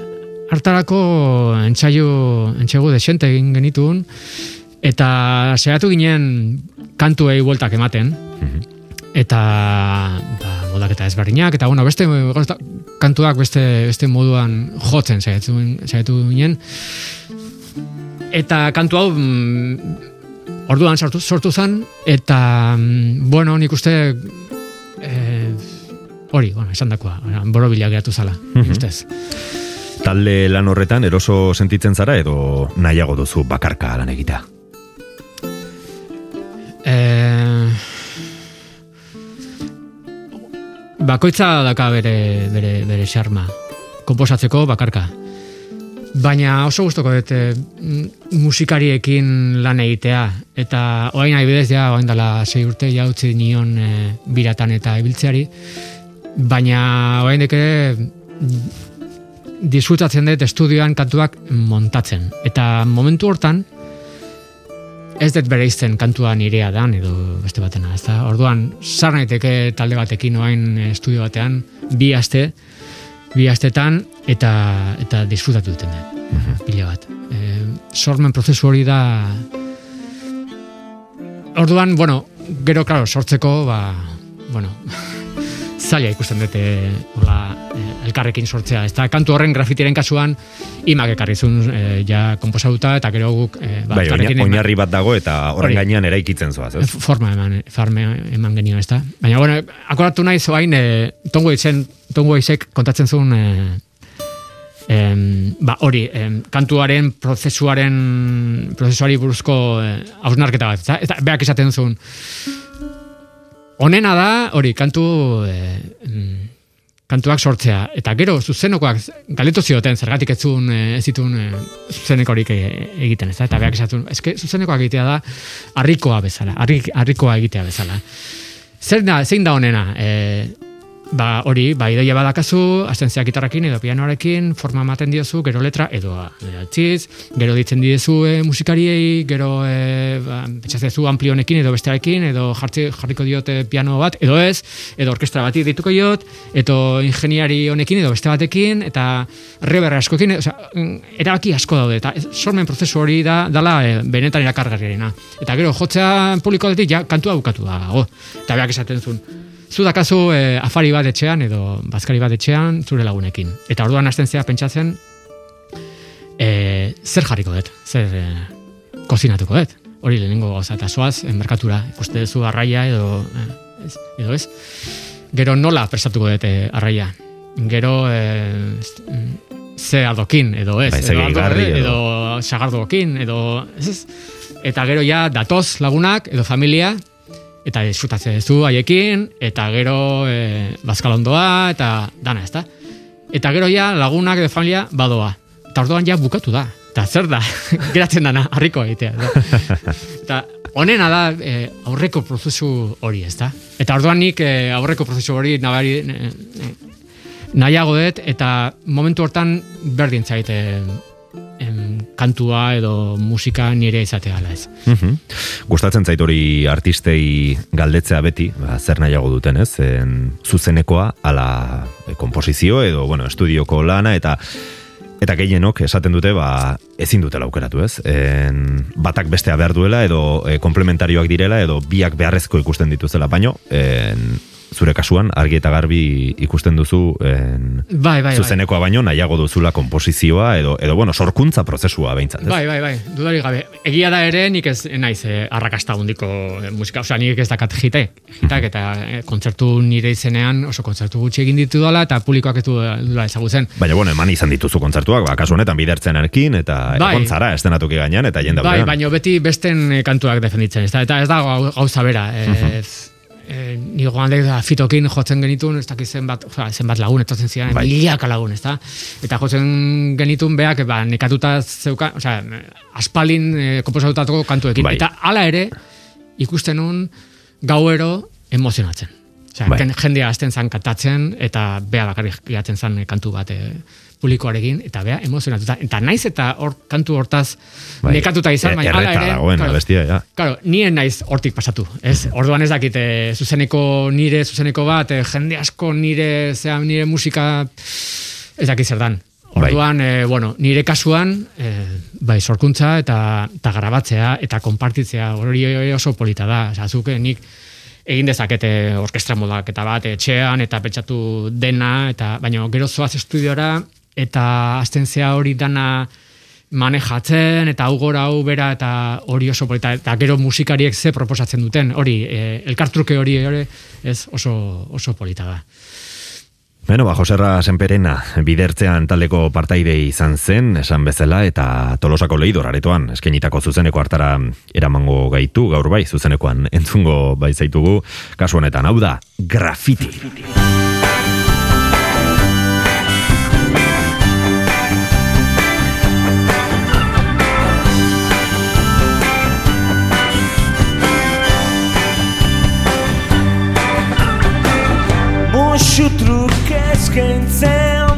hartarako entsaio, entsaio desente egin genitun, eta saiatu ginen kantuei bueltak ematen, eta ba, moldaketa ezberdinak, eta bueno, beste kantuak beste, beste moduan jotzen saiatu, saiatu ginen, eta kantu hau mm, orduan sortu, sortu zen, eta mm, bueno, nik uste eh, hori, bueno, esan dakoa, borobila geratu zala, nik ustez. Talde lan horretan eroso sentitzen zara edo nahiago duzu bakarka lan egitea? Eh, bakoitza daka bere, bere, bere xarma. Komposatzeko bakarka. Baina oso gustoko dut eh, musikariekin lan egitea. Eta oain nahi ja, oain dela sei urte ja utzi nion eh, biratan eta ibiltzeari. Baina oain ere disfrutatzen dut estudioan kantuak montatzen. Eta momentu hortan, ez dut bere izten kantua nirea dan edo beste batena, ez da? Orduan, sar naiteke talde batekin oain estudio batean, bi aste, bi astetan, eta, eta disfrutatu duten dut, pila bat. E, sormen prozesu hori da, orduan, bueno, gero, claro, sortzeko, ba, bueno, (laughs) zaila ikusten dute hola, eh, elkarrekin sortzea. Ez da, kantu horren grafitiren kasuan, imak ekarri zuen eh, ja komposatuta, eta gero guk eh, ba, bai, oinarri bat dago eta horren gainean eraikitzen zoaz, ez? forma eman, farme eman genio, ez da? Baina, bueno, akoratu nahi zoain, e, tongo izen, tongo izek kontatzen zuen, e, em, ba, hori, em, kantuaren prozesuaren, prozesuari buruzko e, hausnarketa bat, ez da? Eta beak esaten zuen, onena da, hori, kantu, e, kantuak sortzea. Eta gero, zuzenokoak galetu zioten, zergatik ez zuen, eh, ez zituen eh, zuzenekorik egiten, ez da? Eta beak esatun, eske zuzenekoak egitea da harrikoa bezala, harrik, harrikoa egitea bezala. Zer da, zein da honena? E, ba, hori, ba, idoia badakazu, astentziak gitarrakin edo pianoarekin, forma ematen diozu, gero letra, edo altziz, gero ditzen diezu e, musikariei, gero e, ba, betxazezu amplionekin edo bestearekin, edo jartzi, jarriko diote piano bat, edo ez, edo orkestra bati dituko diot, edo ingeniari honekin edo beste batekin, eta reberra askokin, mm, erabaki asko daude, eta sormen prozesu hori da, dala e, benetan irakargarriena. Eta gero, jotzea publikoatik, ja, kantua bukatu dago. Eta beak esaten zuen, zu dakazu e, afari bat etxean edo bazkari bat etxean zure lagunekin. Eta orduan hasten zea pentsatzen e, zer jarriko dut, zer e, kozinatuko dut. Hori lehenengo gauza eta zoaz, e, merkatura, ikuste duzu arraia edo, e, ez, edo ez. gero nola prestatuko dute arraia. Gero e, ze ardokin, edo ez. Edo, edo- edo sagardokin, edo ez, ez. Eta gero ja datoz lagunak, edo familia, eta disfrutatzen duzu haiekin, eta gero e, bazkalondoa, eta dana, ezta? Eta gero ja lagunak edo familia badoa. Eta orduan ja bukatu da. Eta zer da, (laughs) geratzen dana, harriko egitea. Da. (laughs) Eta honena da e, aurreko prozesu hori, ez da? Eta orduan nik e, aurreko prozesu hori nabari, e, e, nahiago dut, eta momentu hortan berdin zait e, em, kantua edo musika nire izatea ala ez. Mhm. Gustatzen zait hori artistei galdetzea beti, ba, zer nahiago duten, ez? En, zuzenekoa, ala e, komposizio edo, bueno, estudioko lana, eta eta gehienok esaten dute, ba, ezin dutela aukeratu, ez? En, batak bestea behar duela, edo e, komplementarioak direla, edo biak beharrezko ikusten dituzela, baino, en, zure kasuan, argi eta garbi ikusten duzu en, Bai, bai, bai. zuzenekoa baino nahiago duzula komposizioa edo edo bueno, sorkuntza prozesua behintzat, ez? Bai, bai, bai, dudari gabe. Egia da ere, nik ez naiz eh, arrakasta hundiko eh, musika, osea, nik ez dakat jite, jitak, eta eh, kontzertu nire izenean oso kontzertu gutxi egin ditu dela, eta publikoak ez du dula ezagutzen. Baina, bueno, eman izan dituzu kontzertuak, ba, kasu honetan bidertzenarekin, eta Bai. egon zara estenatuki gainean, eta jende Bai, baina beti besten eh, kantuak defenditzen, ez da, eta ez da gau- gauza bera. Eh, eh, ni gogoan dut, da, fitokin jotzen genitun, ez dakit zenbat, osea, zenbat lagun, etortzen ziren, Bai. milaka lagun, ez da? Eta jotzen genitun beak, ba, nekatuta zeuka, osea, aspalin eh, komposatutako kantuekin. Bai. Eta hala ere, ikusten nun gauero emozionatzen. Osea, Bai. jendea hasten zan kantatzen, eta bea bakarrik geratzen zan eh, kantu bat eh, publikoarekin, eta bea emozionatuta. Eta naiz eta hor, kantu hortaz Bai. nekatuta izan, E- baina hala erreta ere... dagoen, claro, abestia, ja. Claro, nien naiz hortik pasatu, ez? Orduan ez dakit, eh, zuzeneko nire, zuzeneko bat, eh, jende asko nire, zea, nire musika, ez dakit zer dan. Bai. Orduan, eh, bueno, nire kasuan, eh, bai, sorkuntza eta, eta grabatzea eta konpartitzea, hori oso polita da. Osea, zuk, eh, nik egin dezakete orkestra modaketa bat etxean eta pentsatu dena, eta baina gero zoaz estudiora eta azten zea hori dana manejatzen eta hau gora hau bera eta hori oso polita eta gero musikariek ze proposatzen duten. Hori eh, elkartruke hori ere ez oso, oso polita da. Beno, ba, Joserra Senperena bidertzean taldeko partaide izan zen, esan bezala, eta tolosako lehidor aretoan, eskenitako zuzeneko hartara eramango gaitu, gaur bai, zuzenekoan entzungo bai zaitugu, kasu honetan, hau da, grafiti. Muxu truke eskaintzen ditu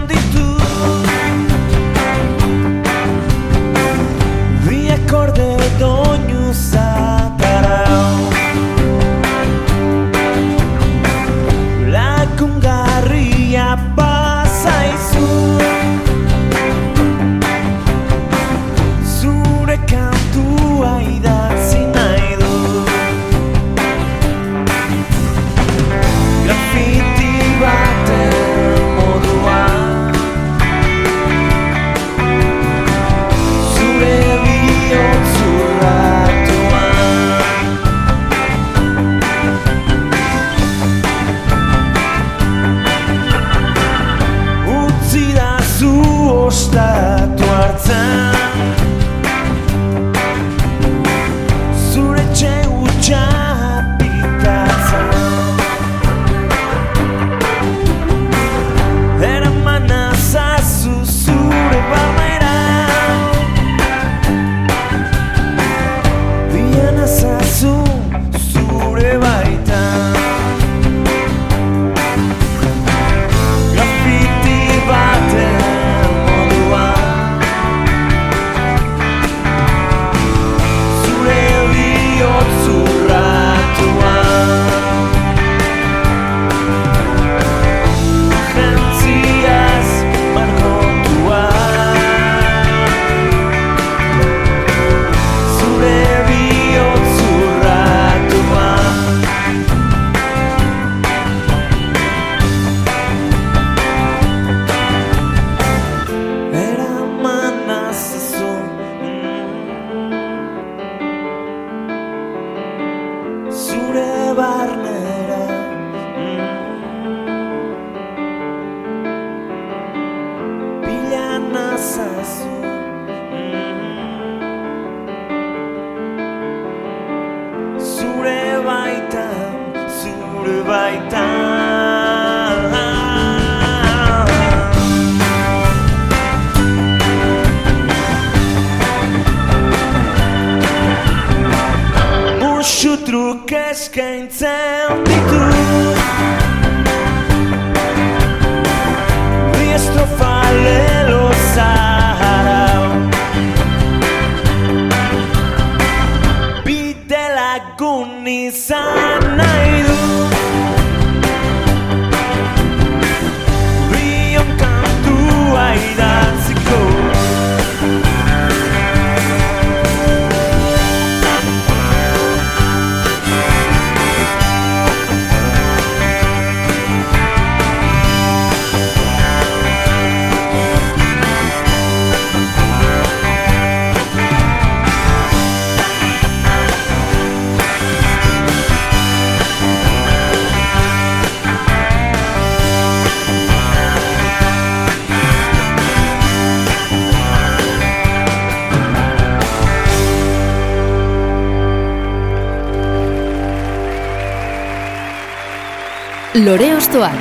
Lore ostoak.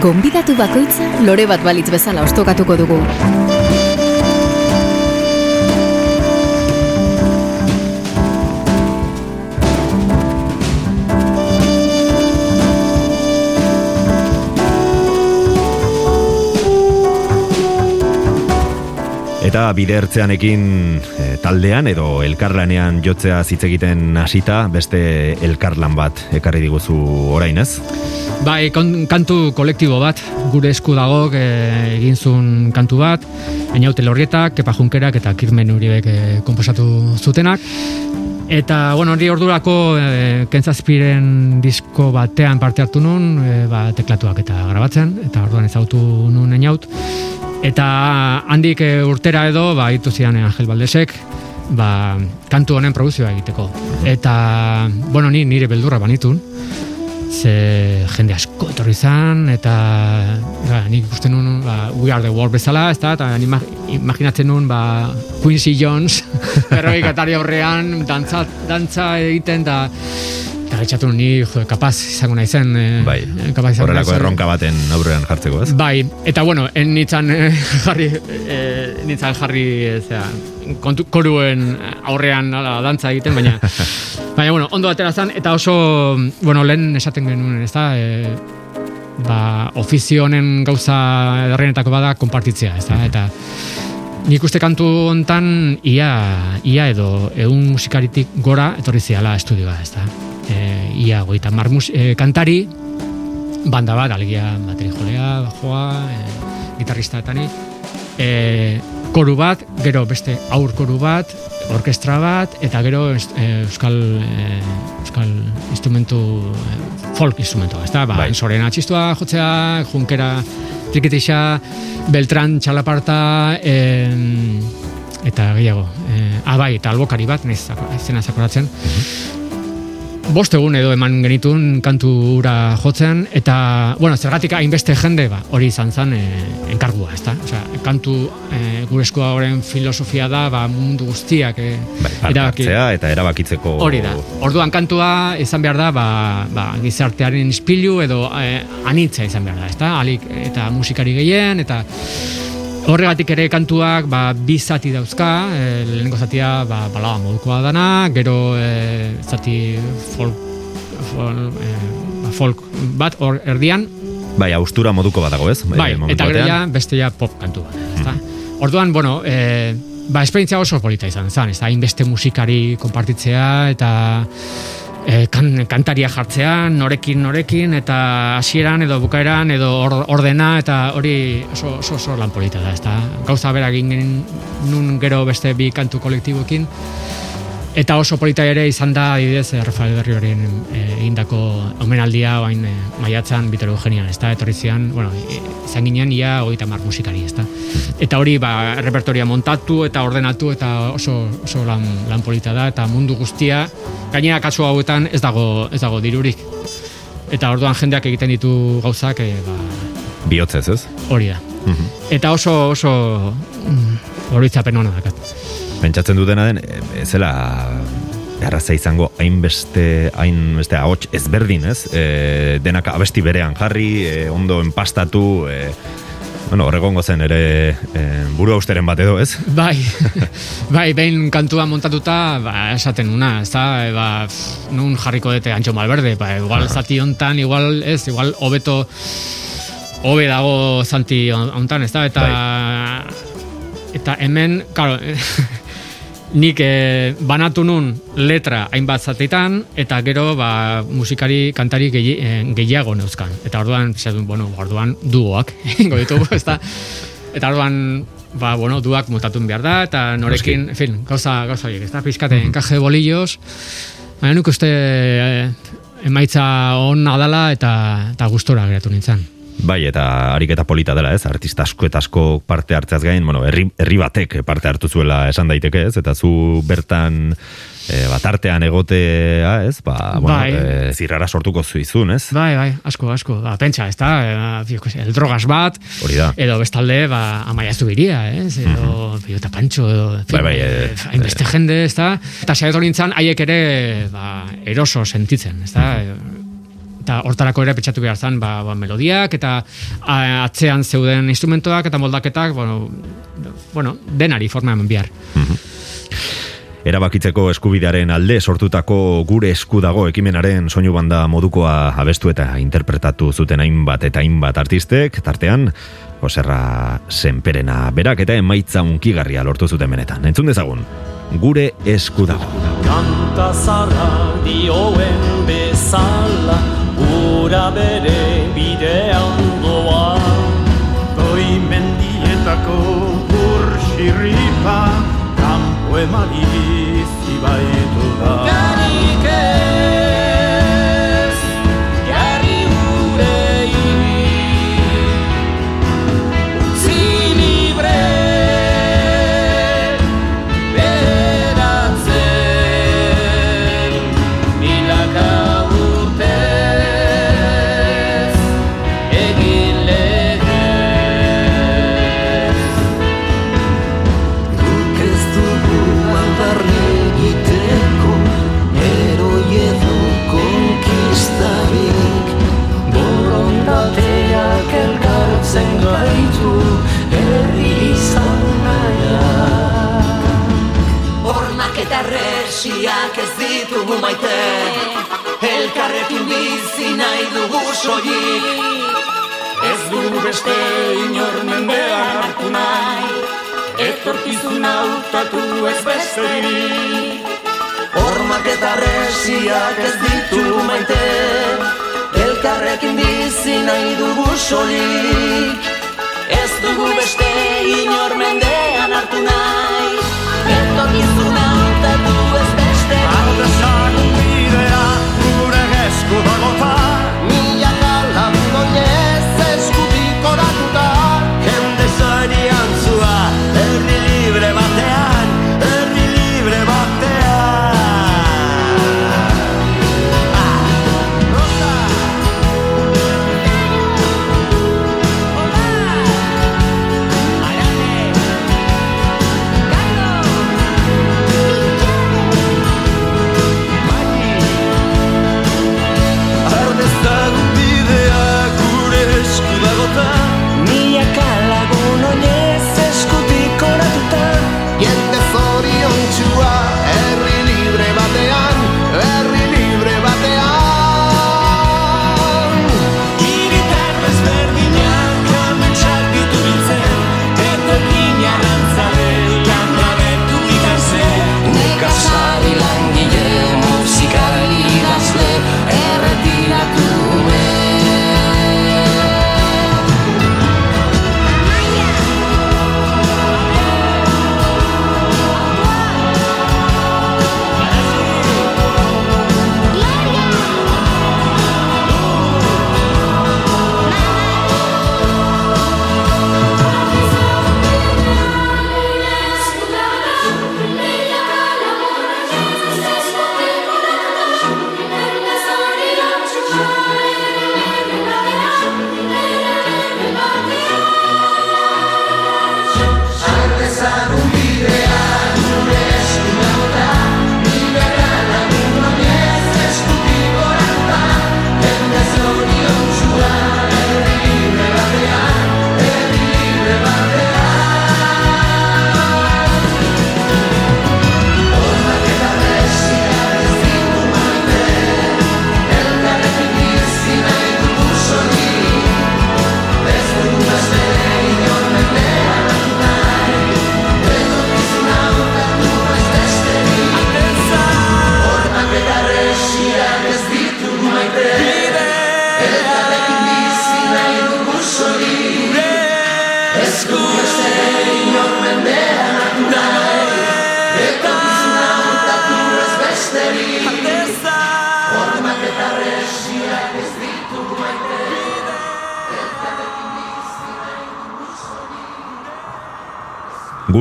Gonbidatu bakoitza lore bat balitz bezala ostokatuko dugu. Eta bide ertzeanekin eh, taldean edo elkarlanean jotzea hitz egiten hasita beste elkarlan bat ekarri diguzu orain ez? Bai, kon, kantu kolektibo bat, gure esku dago e, egin zuen kantu bat, Einaute Lorrietak, Kepa Junkerak eta Kirmen Uribek e, komposatu zutenak. Eta, bueno, hori ordurako e, kentzazpiren disko batean parte hartu nun, e, ba, teklatuak eta grabatzen, eta orduan ezagutu nun Einaut. Eta handik e, urtera edo, ba, hitu zidan Angel Baldesek, ba, kantu honen produzioa egiteko. Eta, bueno, ni nire beldurra banitun, ze jende asko etorri zan, eta ba, nik ikusten nun, ba, We Are The World bezala, ez da, eta ni ima- imaginatzen nun, ba, Quincy Jones, (laughs) berroi katari aurrean, dantza, dantza egiten, da, eta nun, ni, jo, kapaz izango naizen. eh, Bai, kapaz izango horrelako erronka baten aurrean jartzeko ez? Bai, eta bueno, en nintzen eh, (laughs) jarri, eh, nintzen jarri, eh, zera, kontu, koruen aurrean ala, dantza egiten, baina, (laughs) baina, bueno, ondo atera zen, eta oso, bueno, lehen esaten genuen, ez da, e, ba, ofizio honen gauza edarrenetako bada konpartitzea, ez da, eta nik uste kantu hontan ia, ia edo egun musikaritik gora etorri ziala estudioa, ez da. E, ia goita mar mus, e, kantari, banda bat, alegia bateri jolea, bajoa, e, gitarrista eta ni, e, koru bat, gero beste aur koru bat, orkestra bat, eta gero e, euskal, e, euskal instrumentu, e, folk instrumentu, ez da, ba, Bai. sorena txistua jotzea, junkera trikitixa, Beltran txalaparta, e, eta gehiago, e, ah bai, eta albokari bat, zako- izena zakoratzen, bost egun edo eman genitun kantu ura jotzen, eta, bueno, zergatik hainbeste jende, ba, hori izan zen e, enkargua, ezta? Osea, kantu e, gure eskua horren filosofia da, ba, mundu guztiak e, Bai, erabaki- eta erabakitzeko Hori da. Orduan kantua izan behar da, ba, ba, gizartearen ispilu edo e, anitza izan behar da, ezta? Alik eta musikari gehien eta Horregatik ere kantuak ba, bi zati dauzka, e, lehenengo zatia ba, balada modukoa dana, gero e, zati folk, folk, e, ba, folk bat hor erdian, Bai, austura moduko bat dago ez? bai, momentu eta gero ja beste ja pop kantu bat. ezta? Orduan, bueno, e, ba, esperientzia oso polita izan zen, ez da, hainbeste musikari konpartitzea, eta e, kan, kantaria jartzea, norekin, norekin, eta hasieran edo bukaeran, edo or, ordena, eta hori oso, oso, oso lan polita da, ez da. Gauza bera egin nun gero beste bi kantu kolektiboekin, Eta oso polita ere izan da, adibidez, eh, Rafael Berrioren eh, egindako omenaldia oain eh, maiatzan Bitor Eugenian, ez da, etorri zian, bueno, izan ginen ia hogeita mar musikari, ez da. Eta hori, ba, repertoria montatu eta ordenatu eta oso, oso lan, lan polita da, eta mundu guztia, gainera kasu hauetan ez dago, ez dago dirurik. Eta orduan jendeak egiten ditu gauzak, eh, ba, Bihotzez ez? hori da. Mhm. Eta oso, oso, mm, oroitzapen hona dakat. Pentsatzen dutena den, e, zela erraza izango hainbeste, hainbeste ahots ezberdin, ez? E, denak abesti berean jarri, e, ondo enpastatu, e, bueno, horregongo zen ere e, buru austeren bat edo, ez? Bai, (laughs) bai, behin kantua montatuta, ba, esaten una, ez da, e, ba, nun jarriko dute Antxo Malberde, ba, igual zati hontan, igual, ez, igual hobeto, hobe dago zanti hontan, ez da, eta, eta hemen, karo, (laughs) nik eh, banatu nun letra hainbat zatetan, eta gero, ba, musikari, kantari gehi, eh, gehiago neuzkan. Eta orduan, zedun, bueno, orduan duoak, (laughs) ingo ditugu, (laughs) ez da, eta orduan, ba, bueno, duak mutatu behar da, eta norekin, en fin, gauza, gauza horiek, ez da, pizkate, enkaje bolillos, baina nuk uste eh, emaitza onna dala eta, eta gustora geratu nintzen. Bai, eta ariketa polita dela, ez? Artista asko eta asko parte hartzeaz gain, bueno, herri, herri batek parte hartu zuela esan daiteke, ez? Eta zu bertan e, batartean egotea, ez? Ba, bueno, Bai. e, zirrara sortuko zuizun, ez? Bai, bai, asko, asko. Ba, pentsa, ez da, eh, el drogas bat, Hori da. edo bestalde, ba, amaia zubiria, ez? Edo, Pilota Pancho, edo, fin, Bai, bai, eh, hainbeste jende, ez da? Eta saiatu nintzen, haiek ere, ba, eroso sentitzen, ez da? Eta hortarako ere petxatu behar zen, ba, ba, melodiak, eta a, atzean zeuden instrumentoak, eta moldaketak, bueno, bueno denari forma eman behar. Erabakitzeko eskubidearen alde sortutako gure esku dago ekimenaren soinu banda modukoa abestu eta interpretatu zuten hainbat eta hainbat artistek, tartean, Joserra Senperena berak eta emaitza unkigarria lortu zuten benetan. Entzun dezagun, gure esku dago. Kanta zara dioen bezala Ura bere bidean doa. Goi mendietako burxirripa Kampo emari zibaitu da resiak ez ditugu maite. Elkarrekin bizi nahi dugu soilik. Ez dugu beste inor mendean hartu nahi. Etorkizun hautatu ez besterik Hormak eta resiak ez ditugu maite. Elkarrekin bizi nahi dugu soilik. Ez dugu beste inor mendean hartu nahi. Etorkizun hautatu Ardesan bidea gure esku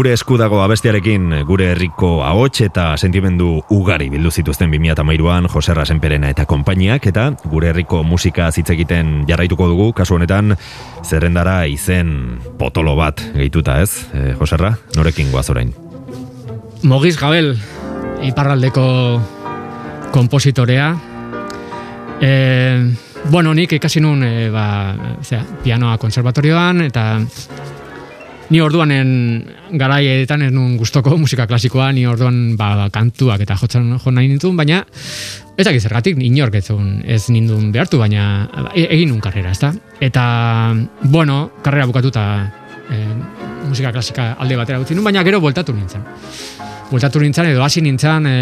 Gure eskudago abestiarekin gure herriko ahots eta sentimendu ugari bildu zituzten 2013an Joserra Senperena eta konpainiak eta gure herriko musika hitz egiten jarraituko dugu kasu honetan zerrendara izen potolo bat gehituta, ez? E, Joserra, norekin goaz orain? Mogiz Gabel, iparraldeko kompositorea. E, bueno, nik ikasi nun e, ba, zera, pianoa konservatorioan, eta ni orduanen garaietan ez nun gustoko musika klasikoa, ni orduan ba, kantuak eta jotzen jo nahi nintun, baina ez dakit zergatik inork ez, zuen- ez nindun behartu, baina e, egin nun karrera, ezta? Eta, bueno, karrera bukatuta e, musika klasika alde batera utzi nun, baina gero bueltatu nintzen. Bueltatu nintzen edo hasi nintzen e,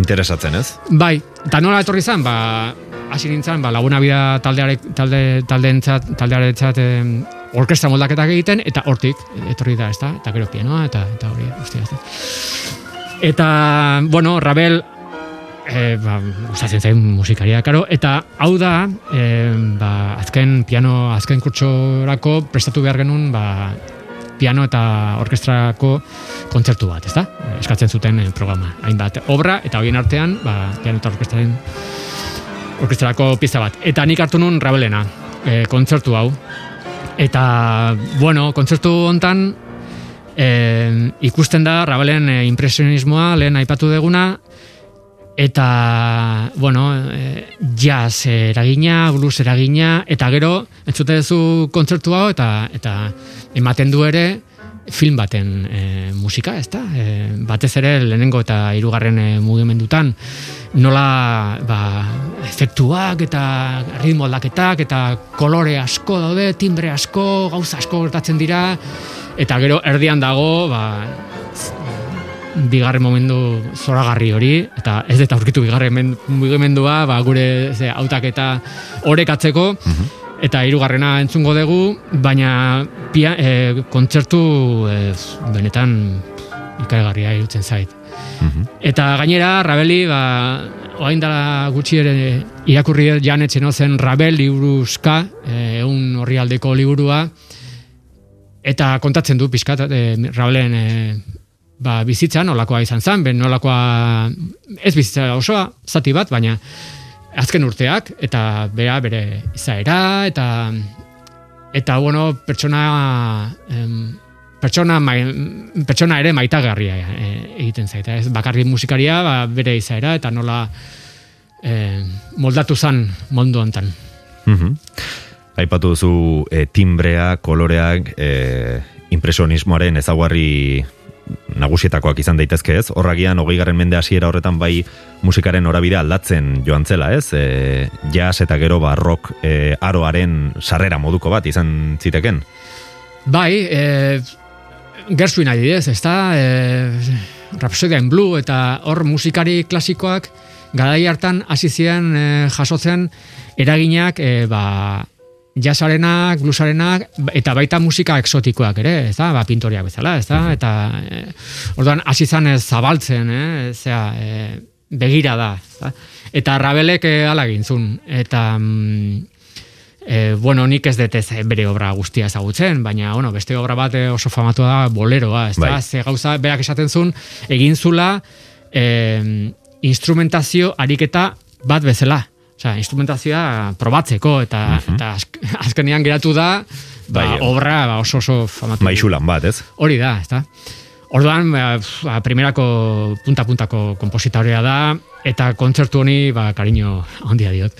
Interesatzen, ez? Bai, eta nola etorri zen, ba, hasi nintzen, ba, laguna bida taldeare, talde, taldeentzat, taldearentzat em, orkestra moldaketak egiten, eta hortik etorri da, ezta? Eta gero pianoa, eta, eta hori, guztia, ezta? Eta, bueno, Rabel, e, ba, gustatzen zain musikaria, karo, eta hau da, e, ba, azken piano, azken kurtsorako prestatu behar genuen, ba, piano eta orkestrako kontzertu bat, ezta? Eskatzen zuten eh, programa. Hainbat obra eta horien artean, ba, piano eta orkestraren orkestrako pista bat. Eta nik hartu nun Rabelena, e, kontzertu hau. Eta, bueno, kontzertu hontan e, ikusten da Rabelen e, impresionismoa lehen aipatu deguna, eta, bueno, e, jazz eragina, blues eragina, eta gero, entzute duzu kontzertu hau, eta, eta ematen du ere, film baten e, musika, ezta? E, batez ere lehenengo eta hirugarren e, mugimendutan nola ba, efektuak eta ritmo aldaketak eta kolore asko daude, timbre asko, gauza asko gertatzen dira eta gero erdian dago ba, bigarren momentu zoragarri hori eta ez dut aurkitu bigarren men- mugimendua ba, gure ze, hautaketa orekatzeko eta hirugarrena entzungo dugu baina pia, e, kontzertu e, benetan ikaragarria irutzen zait. Eta gainera, Rabeli, ba, oain dela gutxi ere irakurri dut jan etxeno zen Rabel liburuzka, eh, egun horri aldeko liburua, eta kontatzen du pixkat, e, Rabelen e, ba, bizitza nolakoa izan zen, ben nolakoa ez bizitza osoa, zati bat, baina azken urteak, eta bera bere izaera, eta eta bueno, pertsona em, pertsona, mai, pertsona ere maitagarria e, egiten zaita. Ez bakarrik musikaria, ba, bere izaera, eta nola e, moldatu zan mundu hontan. Mhm. Aipatu duzu e, timbrea, koloreak, e, impresionismoaren ezaguarri nagusietakoak izan daitezke ez, horragian hogeigarren mende hasiera horretan bai musikaren norabidea aldatzen joan zela ez, e, jazz eta gero ba rock e, aroaren sarrera moduko bat izan ziteken. Bai, e, Gershwin adidez, ez da, e, Rhapsody in Blue, eta hor musikari klasikoak garai hartan hasi ziren e, jasotzen eraginak e, ba, jazzarenak, bluesarenak, eta baita musika exotikoak ere, ez da, ba, pintoriak bezala, ez da, eta e, orduan hasi zen ez zabaltzen, eh, zera, e, begira da, ez da? eta rabelek e, ala egin zuen, eta mm, E, bueno, nik ez dut ez bere obra guztia ezagutzen, baina bueno, beste obra bat eh, oso famatua da boleroa, ez da? Bai. Ze gauza berak esaten zuen, egin zula e, instrumentazio ariketa bat bezala. Osea, instrumentazioa probatzeko eta, eta azk- azkenean geratu da ba, Bai, obra ba, oso oso famatu. Maixulan bat, ez? Hori da, ez da? Orduan, ba, ba, primerako punta-puntako kompositorea da, eta kontzertu honi, ba, kariño handia diot.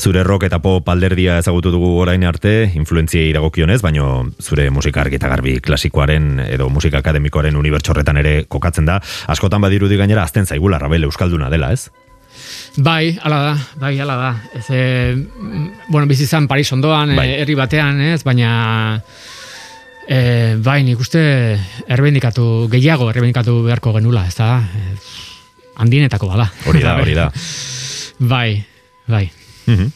Zure rock eta pop alderdia ezagutu dugu orain arte, influentziei dagokionez, baino zure musika argi eta garbi klasikoaren edo musika akademikoaren unibertsorretan ere kokatzen da. Askotan badirudi gainera azten zaigula Rabel Euskalduna dela, ez? Bai, ala da, bai, ala da. Ez, e, mm, bueno, bizi izan Paris ondoan, Bai. bai. herri batean, ez, baina e, bai, nik uste erbendikatu, gehiago erbendikatu beharko genula, ez da, e, handienetako bada. Hori da, (laughs) hori da. bai, bai. Mhm.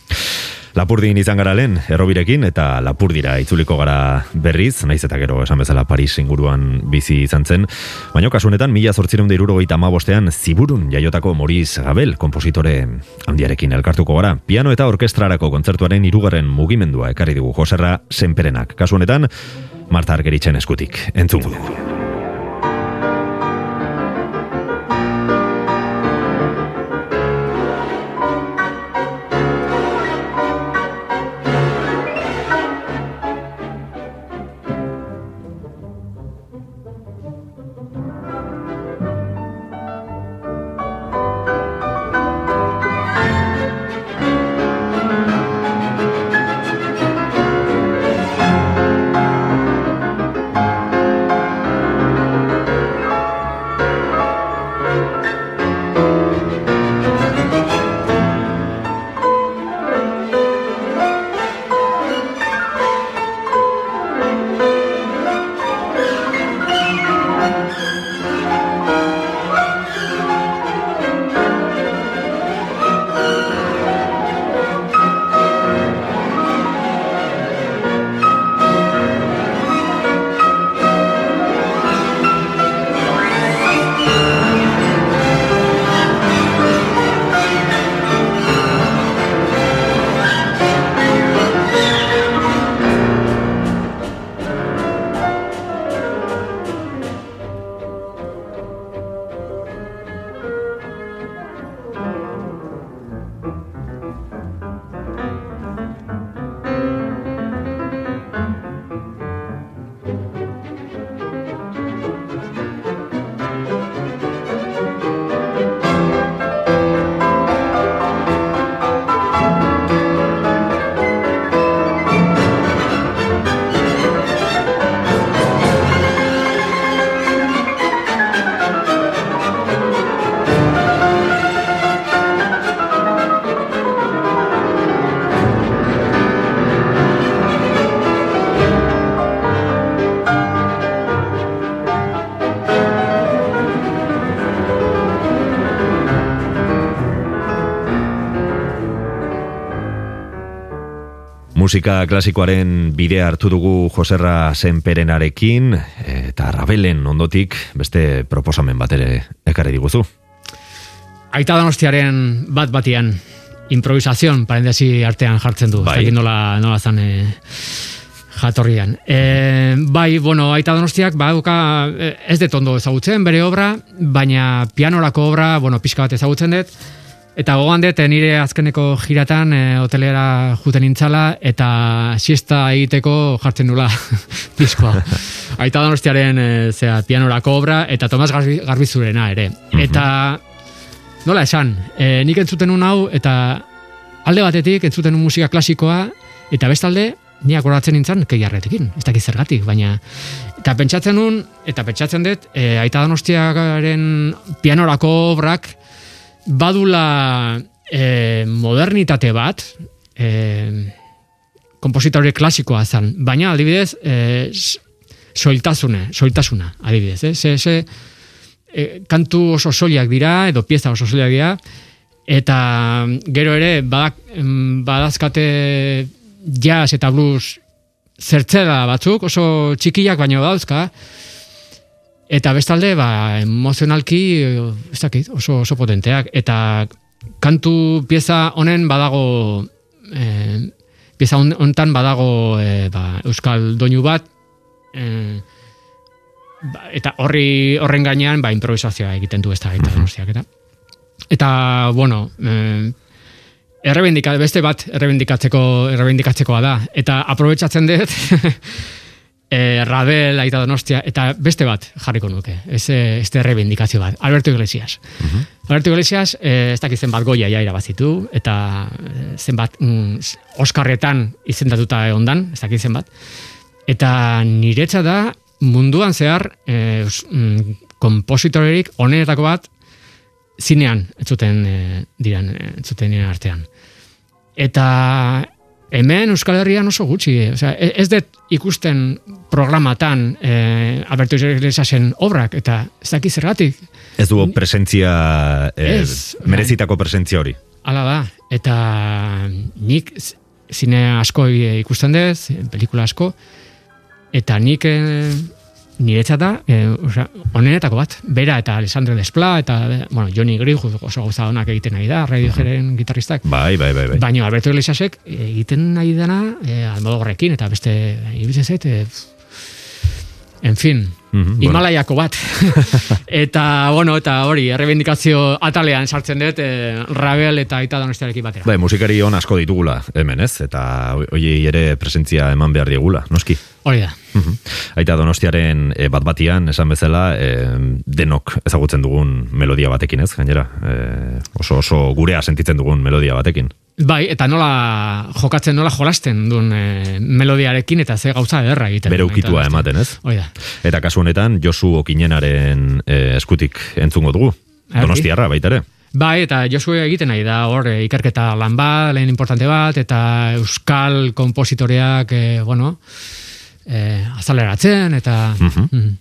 Lapurdin izan gara lehen, errobirekin, eta lapurdira itzuliko gara berriz, naiz eta gero esan bezala Paris inguruan bizi izan zen. Baina kasunetan, mila zortzireun da irurogeita bostean, ziburun jaiotako Maurice Gabel, kompositore handiarekin elkartuko gara. Piano eta orkestrarako kontzertuaren hirugarren mugimendua ekarri dugu Joserra Senperenak. Kasu honetan, Marta Argeritzen eskutik, entzungo dugu. Musika klasikoaren bidea hartu dugu Joserra Senperenarekin eta Rabelen ondotik beste proposamen bat ere ekarri diguzu. Aita donostiaren bat batian improvisazion parentesi artean jartzen du. Bai. Bai. nola, nola zan e, jatorrian. E, bai, bueno, aita donostiak baduka eh, ez dut ondo ezagutzen bere obra, baina pianorako obra, bueno, pixka bat ezagutzen dut, Eta gogoan dut, eh, nire azkeneko jiratan e, hotelera juten nintzala, eta siesta egiteko jartzen nula (laughs) diskoa. Aita donostiaren e, zera, pianorako obra, eta Tomas Garbi, Garbizurena ere. Eta nola esan, e, nik entzuten un hau, eta alde batetik entzuten musika klasikoa, eta bestalde, ni akordatzen nintzen keiarretekin, ez dakit zergatik, baina eta pentsatzen nun, eta pentsatzen dut, e, aita donostiaren pianorako obrak, badula e, modernitate bat, e, kompositore klasikoa zen, baina adibidez, e, soiltasune, soiltasuna, adibidez, eh? ze, ze, e, kantu oso soliak dira, edo pieza oso soliak dira, eta gero ere badak, em, badazkate jazz eta blues zertzela batzuk, oso txikiak baino dauzka, Eta bestalde, ba, emozionalki, ez dakit, oso, oso potenteak. Eta kantu pieza honen badago, e, pieza hon- honetan badago e, ba, euskal doinu bat, e, ba, eta horri horren gainean ba, improvisazioa egiten du ez da, eta donostiak, eta. Eta, bueno, e, errebendika, beste bat errebendikatzeko, errebendikatzekoa da. Eta aprobetsatzen dut, (laughs) e, Rabel, Aita Donostia, eta beste bat jarriko nuke. Ez, eh, este rebendikazio bat. Alberto Iglesias. Alberto Iglesias, eh, ez dakit zenbat goia ja irabazitu, eta zenbat mm, Oskarretan izendatuta ondan, ez dakit zenbat. Eta niretza da munduan zehar eh, eus- mm, kompositorerik onenetako bat zinean entzuten eh, diran, eh, entzuten diren artean. Eta hemen Euskal Herrian oso gutxi, eh? Osea, e- ez dut ikusten programatan eh, Alberto Iglesiasen obrak, eta ez dakit zergatik, Ez du presentzia, eh, Ez, bai. merezitako presentzia hori. Hala da, eta nik zine asko ikusten dez, pelikula asko, eta nik e, niretzat da, e, osea, onenetako bat, bera eta Alessandro Despla, eta, eh, bueno, Johnny Greenwood oso gauza onak egiten nahi da, Radioheaden gitarristak, Bai, bai, bai, bai. Baina Alberto Iglesiasek egiten nahi dena e, Almodóvarrekin eta beste ibiltzen zait e, en fin, Mhm, bueno. Himalaiako bat. (laughs) eta, bueno, eta hori, errebindikazio atalean sartzen dut, eh, Rabel eta Aita Donostiarekin batera. Bai, musikari on asko ditugula hemen, ez? Eta hoi ere presentzia eman behar diegula, noski. Hori da. Mhm. Aita Donostiaren e, bat batian, esan bezala, e, denok ezagutzen dugun melodia batekin, ez? Gainera, e, oso, oso gurea sentitzen dugun melodia batekin. Bai, eta nola jokatzen, nola jolasten duen eh, melodiarekin, eta ze gauza ederra egiten. Bere ukitua ematen, ez? Hori da. Eta kasu honetan, Josu Okinenaren e, eskutik entzungo dugu. Argi. Donostiarra baita ere. Bai, eta Josu egiten nahi da hor ikerketa lan bat, lehen importante bat, eta euskal kompositoreak, eh, bueno, eh, azaleratzen, eta... Mhm. Mhm.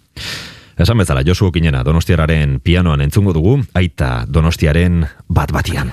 Esan bezala, Josu Okinena Donostiarraren pianoan entzungo dugu, aita Donostiaren bat batian.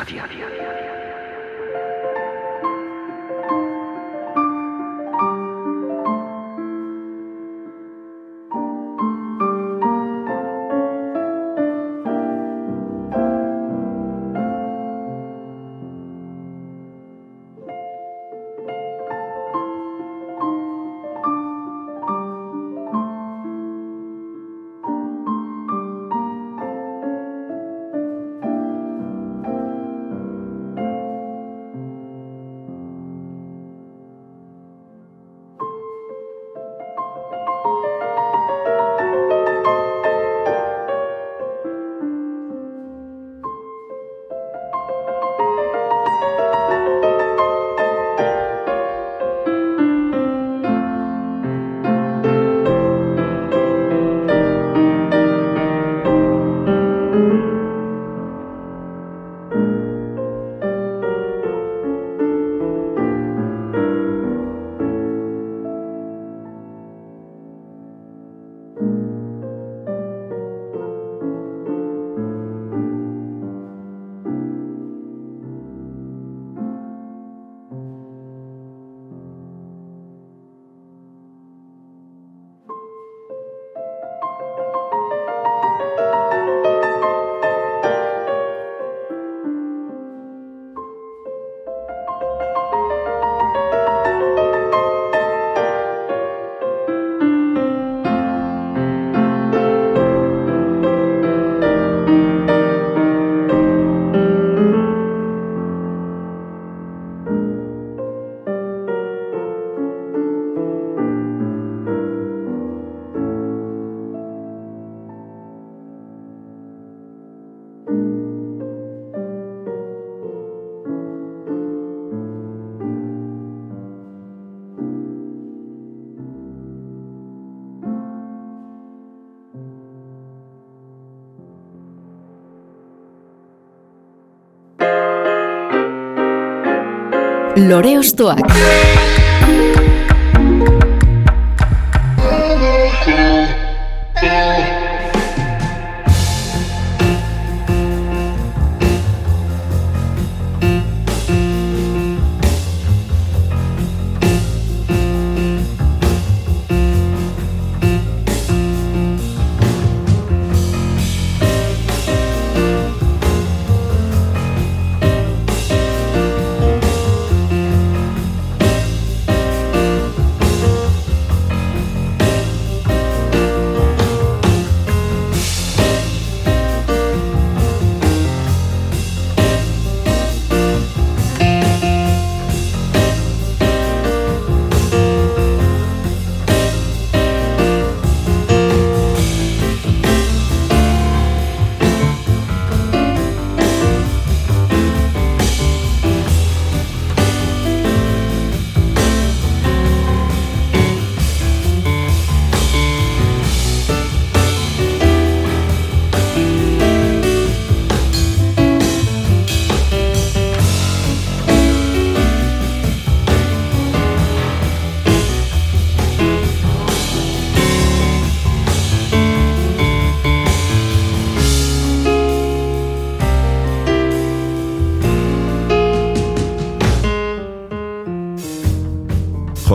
Lore Ostoak.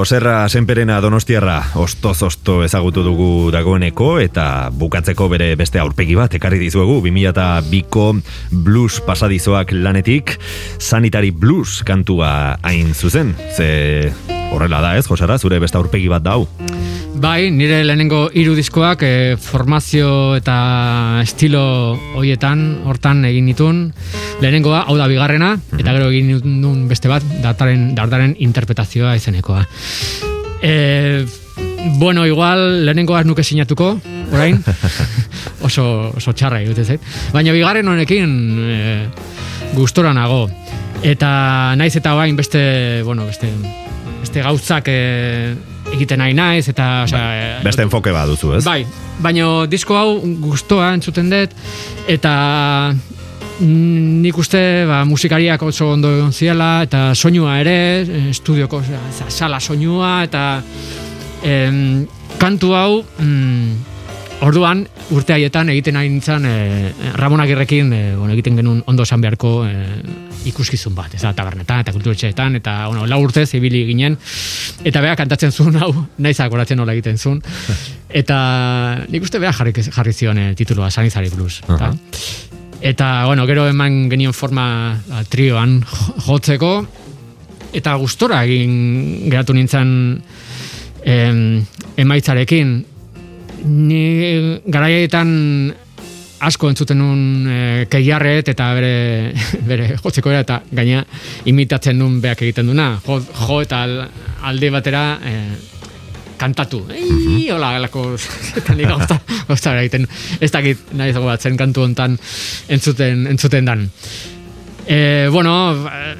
Joserra Senperena Donostiarra ostoz osto ezagutu dugu dagoeneko eta bukatzeko bere beste aurpegi bat ekarri dizuegu 2002ko blues pasadizoak lanetik Sanitary Blues kantua hain zuzen. Ze horrela da ez, Joserra, zure beste aurpegi bat dau. Bai, nire lehenengo hiru diskoak eh, formazio eta estilo hoietan hortan egin nitun. Lehenengoa, hau da bigarrena, eta gero egin nitun beste bat, dataren, dartaren interpretazioa izenekoa. E, bueno, igual lehenengoa nuke sinatuko, orain, (laughs) oso, oso txarra egite zait. Baina bigarren honekin e, gustora nago. Eta naiz eta bain beste, bueno, beste, beste gauzak e, egiten nahi naiz, eta, osea, e, Beste enfoke bat duzu, ez? Bai, baina disko hau gustoa entzuten dut eta nik uste ba, musikariak oso ondo egon ziela eta soinua ere, estudioko osea, sala soinua eta em, kantu hau mm, orduan urte haietan egiten nahi nintzen e, Ramon Agirrekin e, bueno, egiten genuen ondo esan beharko e, ikuskizun bat, ez da, tabernetan eta kulturetxeetan, eta bueno, lau urtez ibili ginen, eta bea kantatzen zuen hau, (laughs) naiz akoratzen nola egiten zuen, (laughs) eta nik uste bea jarri, jarri zion e, titulua, Sanizari Blues. eta, eta, bueno, gero eman genien forma ba, trioan jo- jotzeko, eta gustora egin geratu nintzen em, emaitzarekin. Ni garaietan asko entzuten nun e, keiarret eta bere, (laughs) bere jotzeko era eta gaina imitatzen nun beak egiten duna. Jo, jo eta al- alde batera e, kantatu. Ei, hola, galako, eta nik gauza, gauza egiten. Ez dakit nahi zago bat zen kantu hontan entzuten, entzuten dan. E, bueno, eh,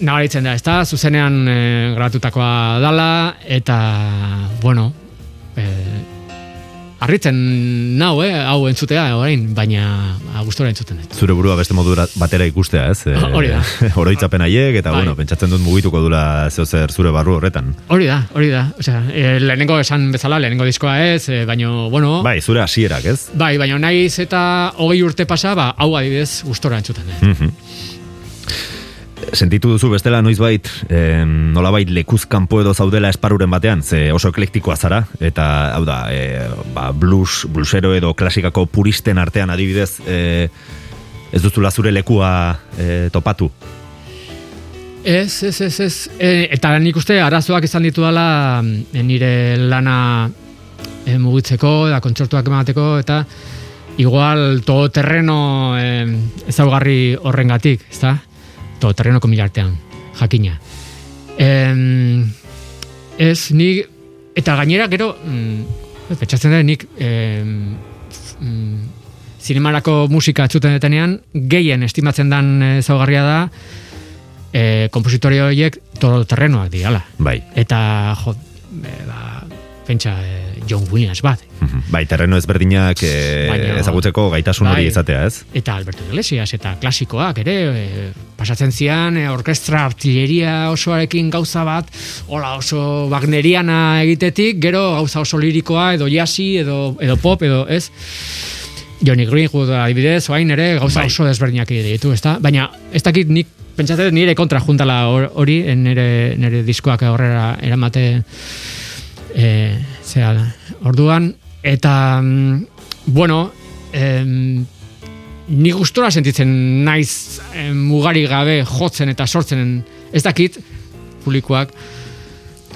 nabaritzen da, ezta? Zuzenean e, gratutakoa dala, eta, bueno, e, Arritzen nau, eh, hau entzutea orain, baina ba, gustora entzuten dut. Zure burua beste modu batera ikustea, ez? (laughs) Eh, Hori da. (laughs) Oroitzapen haiek, eta Bai. bueno, pentsatzen dut mugituko dula zeo zer zure barru horretan. Hori da, hori da. Osea, e, lehenengo esan bezala, lehenengo diskoa ez, e, baina, bueno, Bai, zure hasierak, ez? bai, baina naiz eta hogei urte pasa, ba, hau adibidez gustora entzuten dut. Mhm. Sentitu duzu bestela noizbait eh, nolabait lekuz kanpo edo zaudela esparuren batean, ze oso eklektikoa zara, eta hau da, eh, ba, blues, bluesero edo klasikako puristen artean adibidez, eh, ez duzula zure lekua eh, topatu. Ez, ez, ez, ez. E, eta nik uste arazoak izan ditu dela e, nire lana e, mugitzeko, eta kontzertuak emateko, eta igual todoterreno e, ezaugarri horrengatik, ezta? Todoterrenoko milartean, jakina. Em, ez, nik, eta gainera gero, mm, pentsatzen da, nik em, mm, zinemarako musika atzuten detenean, gehien estimatzen dan ezaugarria da, e, kompositore horiek todoterrenoak diala. Bai. Eta, jo, e, ba, pentsa, e, John Williams bat. Mhm. Bai, terreno ezberdinak eh, Baina- ezagutzeko gaitasun hori Bai. izatea, ez? Eta Alberto Iglesias eta klasikoak ere e, pasatzen zian e, orkestra artilleria osoarekin gauza bat hola oso wagneriana egitetik gero gauza oso lirikoa edo jasi edo, edo pop edo ez Johnny Greenwood adibidez oain ere gauza Bai. oso desberdinak ditu ezta? baina ez dakit nik pentsatzen nire kontra juntala hor- hori nire, nire diskoak aurrera eramate e, zera, orduan eta mm, bueno em, ni gustora sentitzen naiz em, mugari gabe jotzen eta sortzen ez dakit publikoak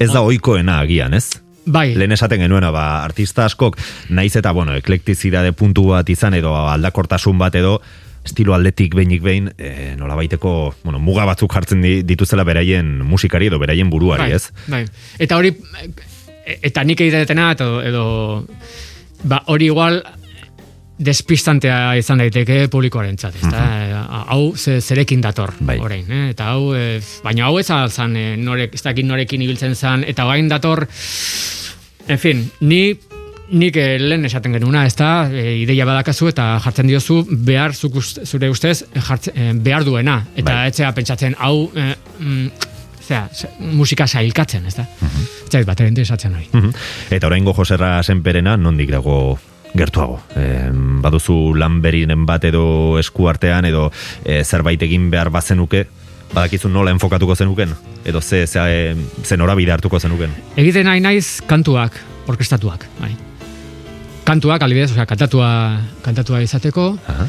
Ez da ohikoena agian, ez? bai Lehen esaten genuena, ba, artista askok, naiz eta, bueno, eklektizidade puntu bat izan edo aldakortasun bat edo, estilo aldetik behinik behin, e, nola baiteko, bueno, muga batzuk jartzen di- dituzela beraien musikari edo beraien buruari, bai, ez? bai. eta hori eta nik egitetetena edo, edo ba, hori igual despistantea izan daiteke publikoaren txat, hau ze, zerekin dator Bai. orain, eh? eta hau, eh, baina hau ez zan, eh, norek, ez dakit norekin ibiltzen zan, eta bain dator, en fin, ni nik eh, lehen esaten genuna, ez da, e, ideia badakazu eta jartzen diozu behar zuk zure ustez jartzen, eh, behar duena. Eta Bai. etzea pentsatzen, hau, eh, mm, zera, ze- musika sailkatzen, ez da? Ez zait, bat interesatzen hori. Mhm. Eta oraingo Joserra senperena nondik dago gertuago. E, baduzu lanberinen bat edo eskuartean edo e, zerbait egin behar bazenuke, badakizu nola enfokatuko zenuken? Edo ze, ze, e, ze norabide hartuko zenuken? Egiten nahi naiz kantuak, orkestatuak, bai. Kantuak, alibidez, osea, kantatua, kantatua izateko, Aha.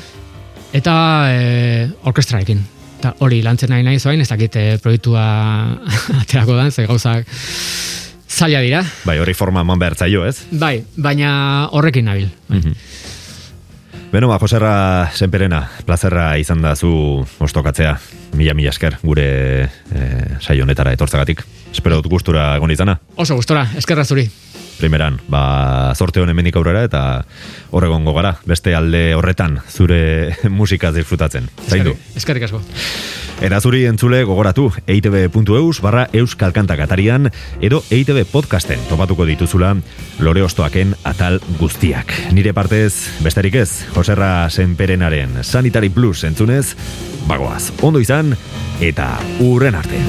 eta e, orkestrarekin. Eta hori lantzen nahi nahi zoain, ez dakit e, proiektua (laughs) aterako dan, ze gauzak zaila dira. Bai, hori forma eman behar zaio, ez? Bai, baina horrekin nabil. Bai. Beno, ba, Joserra Senperena, plazerra izan da zu ostokatzea. Mila, mila esker, gure eh, saio honetara etortzagatik. Espero dut gustura egon izana. Oso gustora, eskerra zuri. Primeran, ba, zorte honen mendik aurrera eta horregongo gara. Beste alde horretan zure (laughs) musika disfrutatzen. Zaindu. Eskerrik- asko. Eta zuri entzule gogoratu eitb.eus barra euskal kantak atarian edo EITB podcasten topatuko dituzula lore ostoaken atal guztiak. Nire partez, besterik ez, Joserra Senperenaren Sanitary Plus entzunez, bagoaz, ondo izan eta urren arte.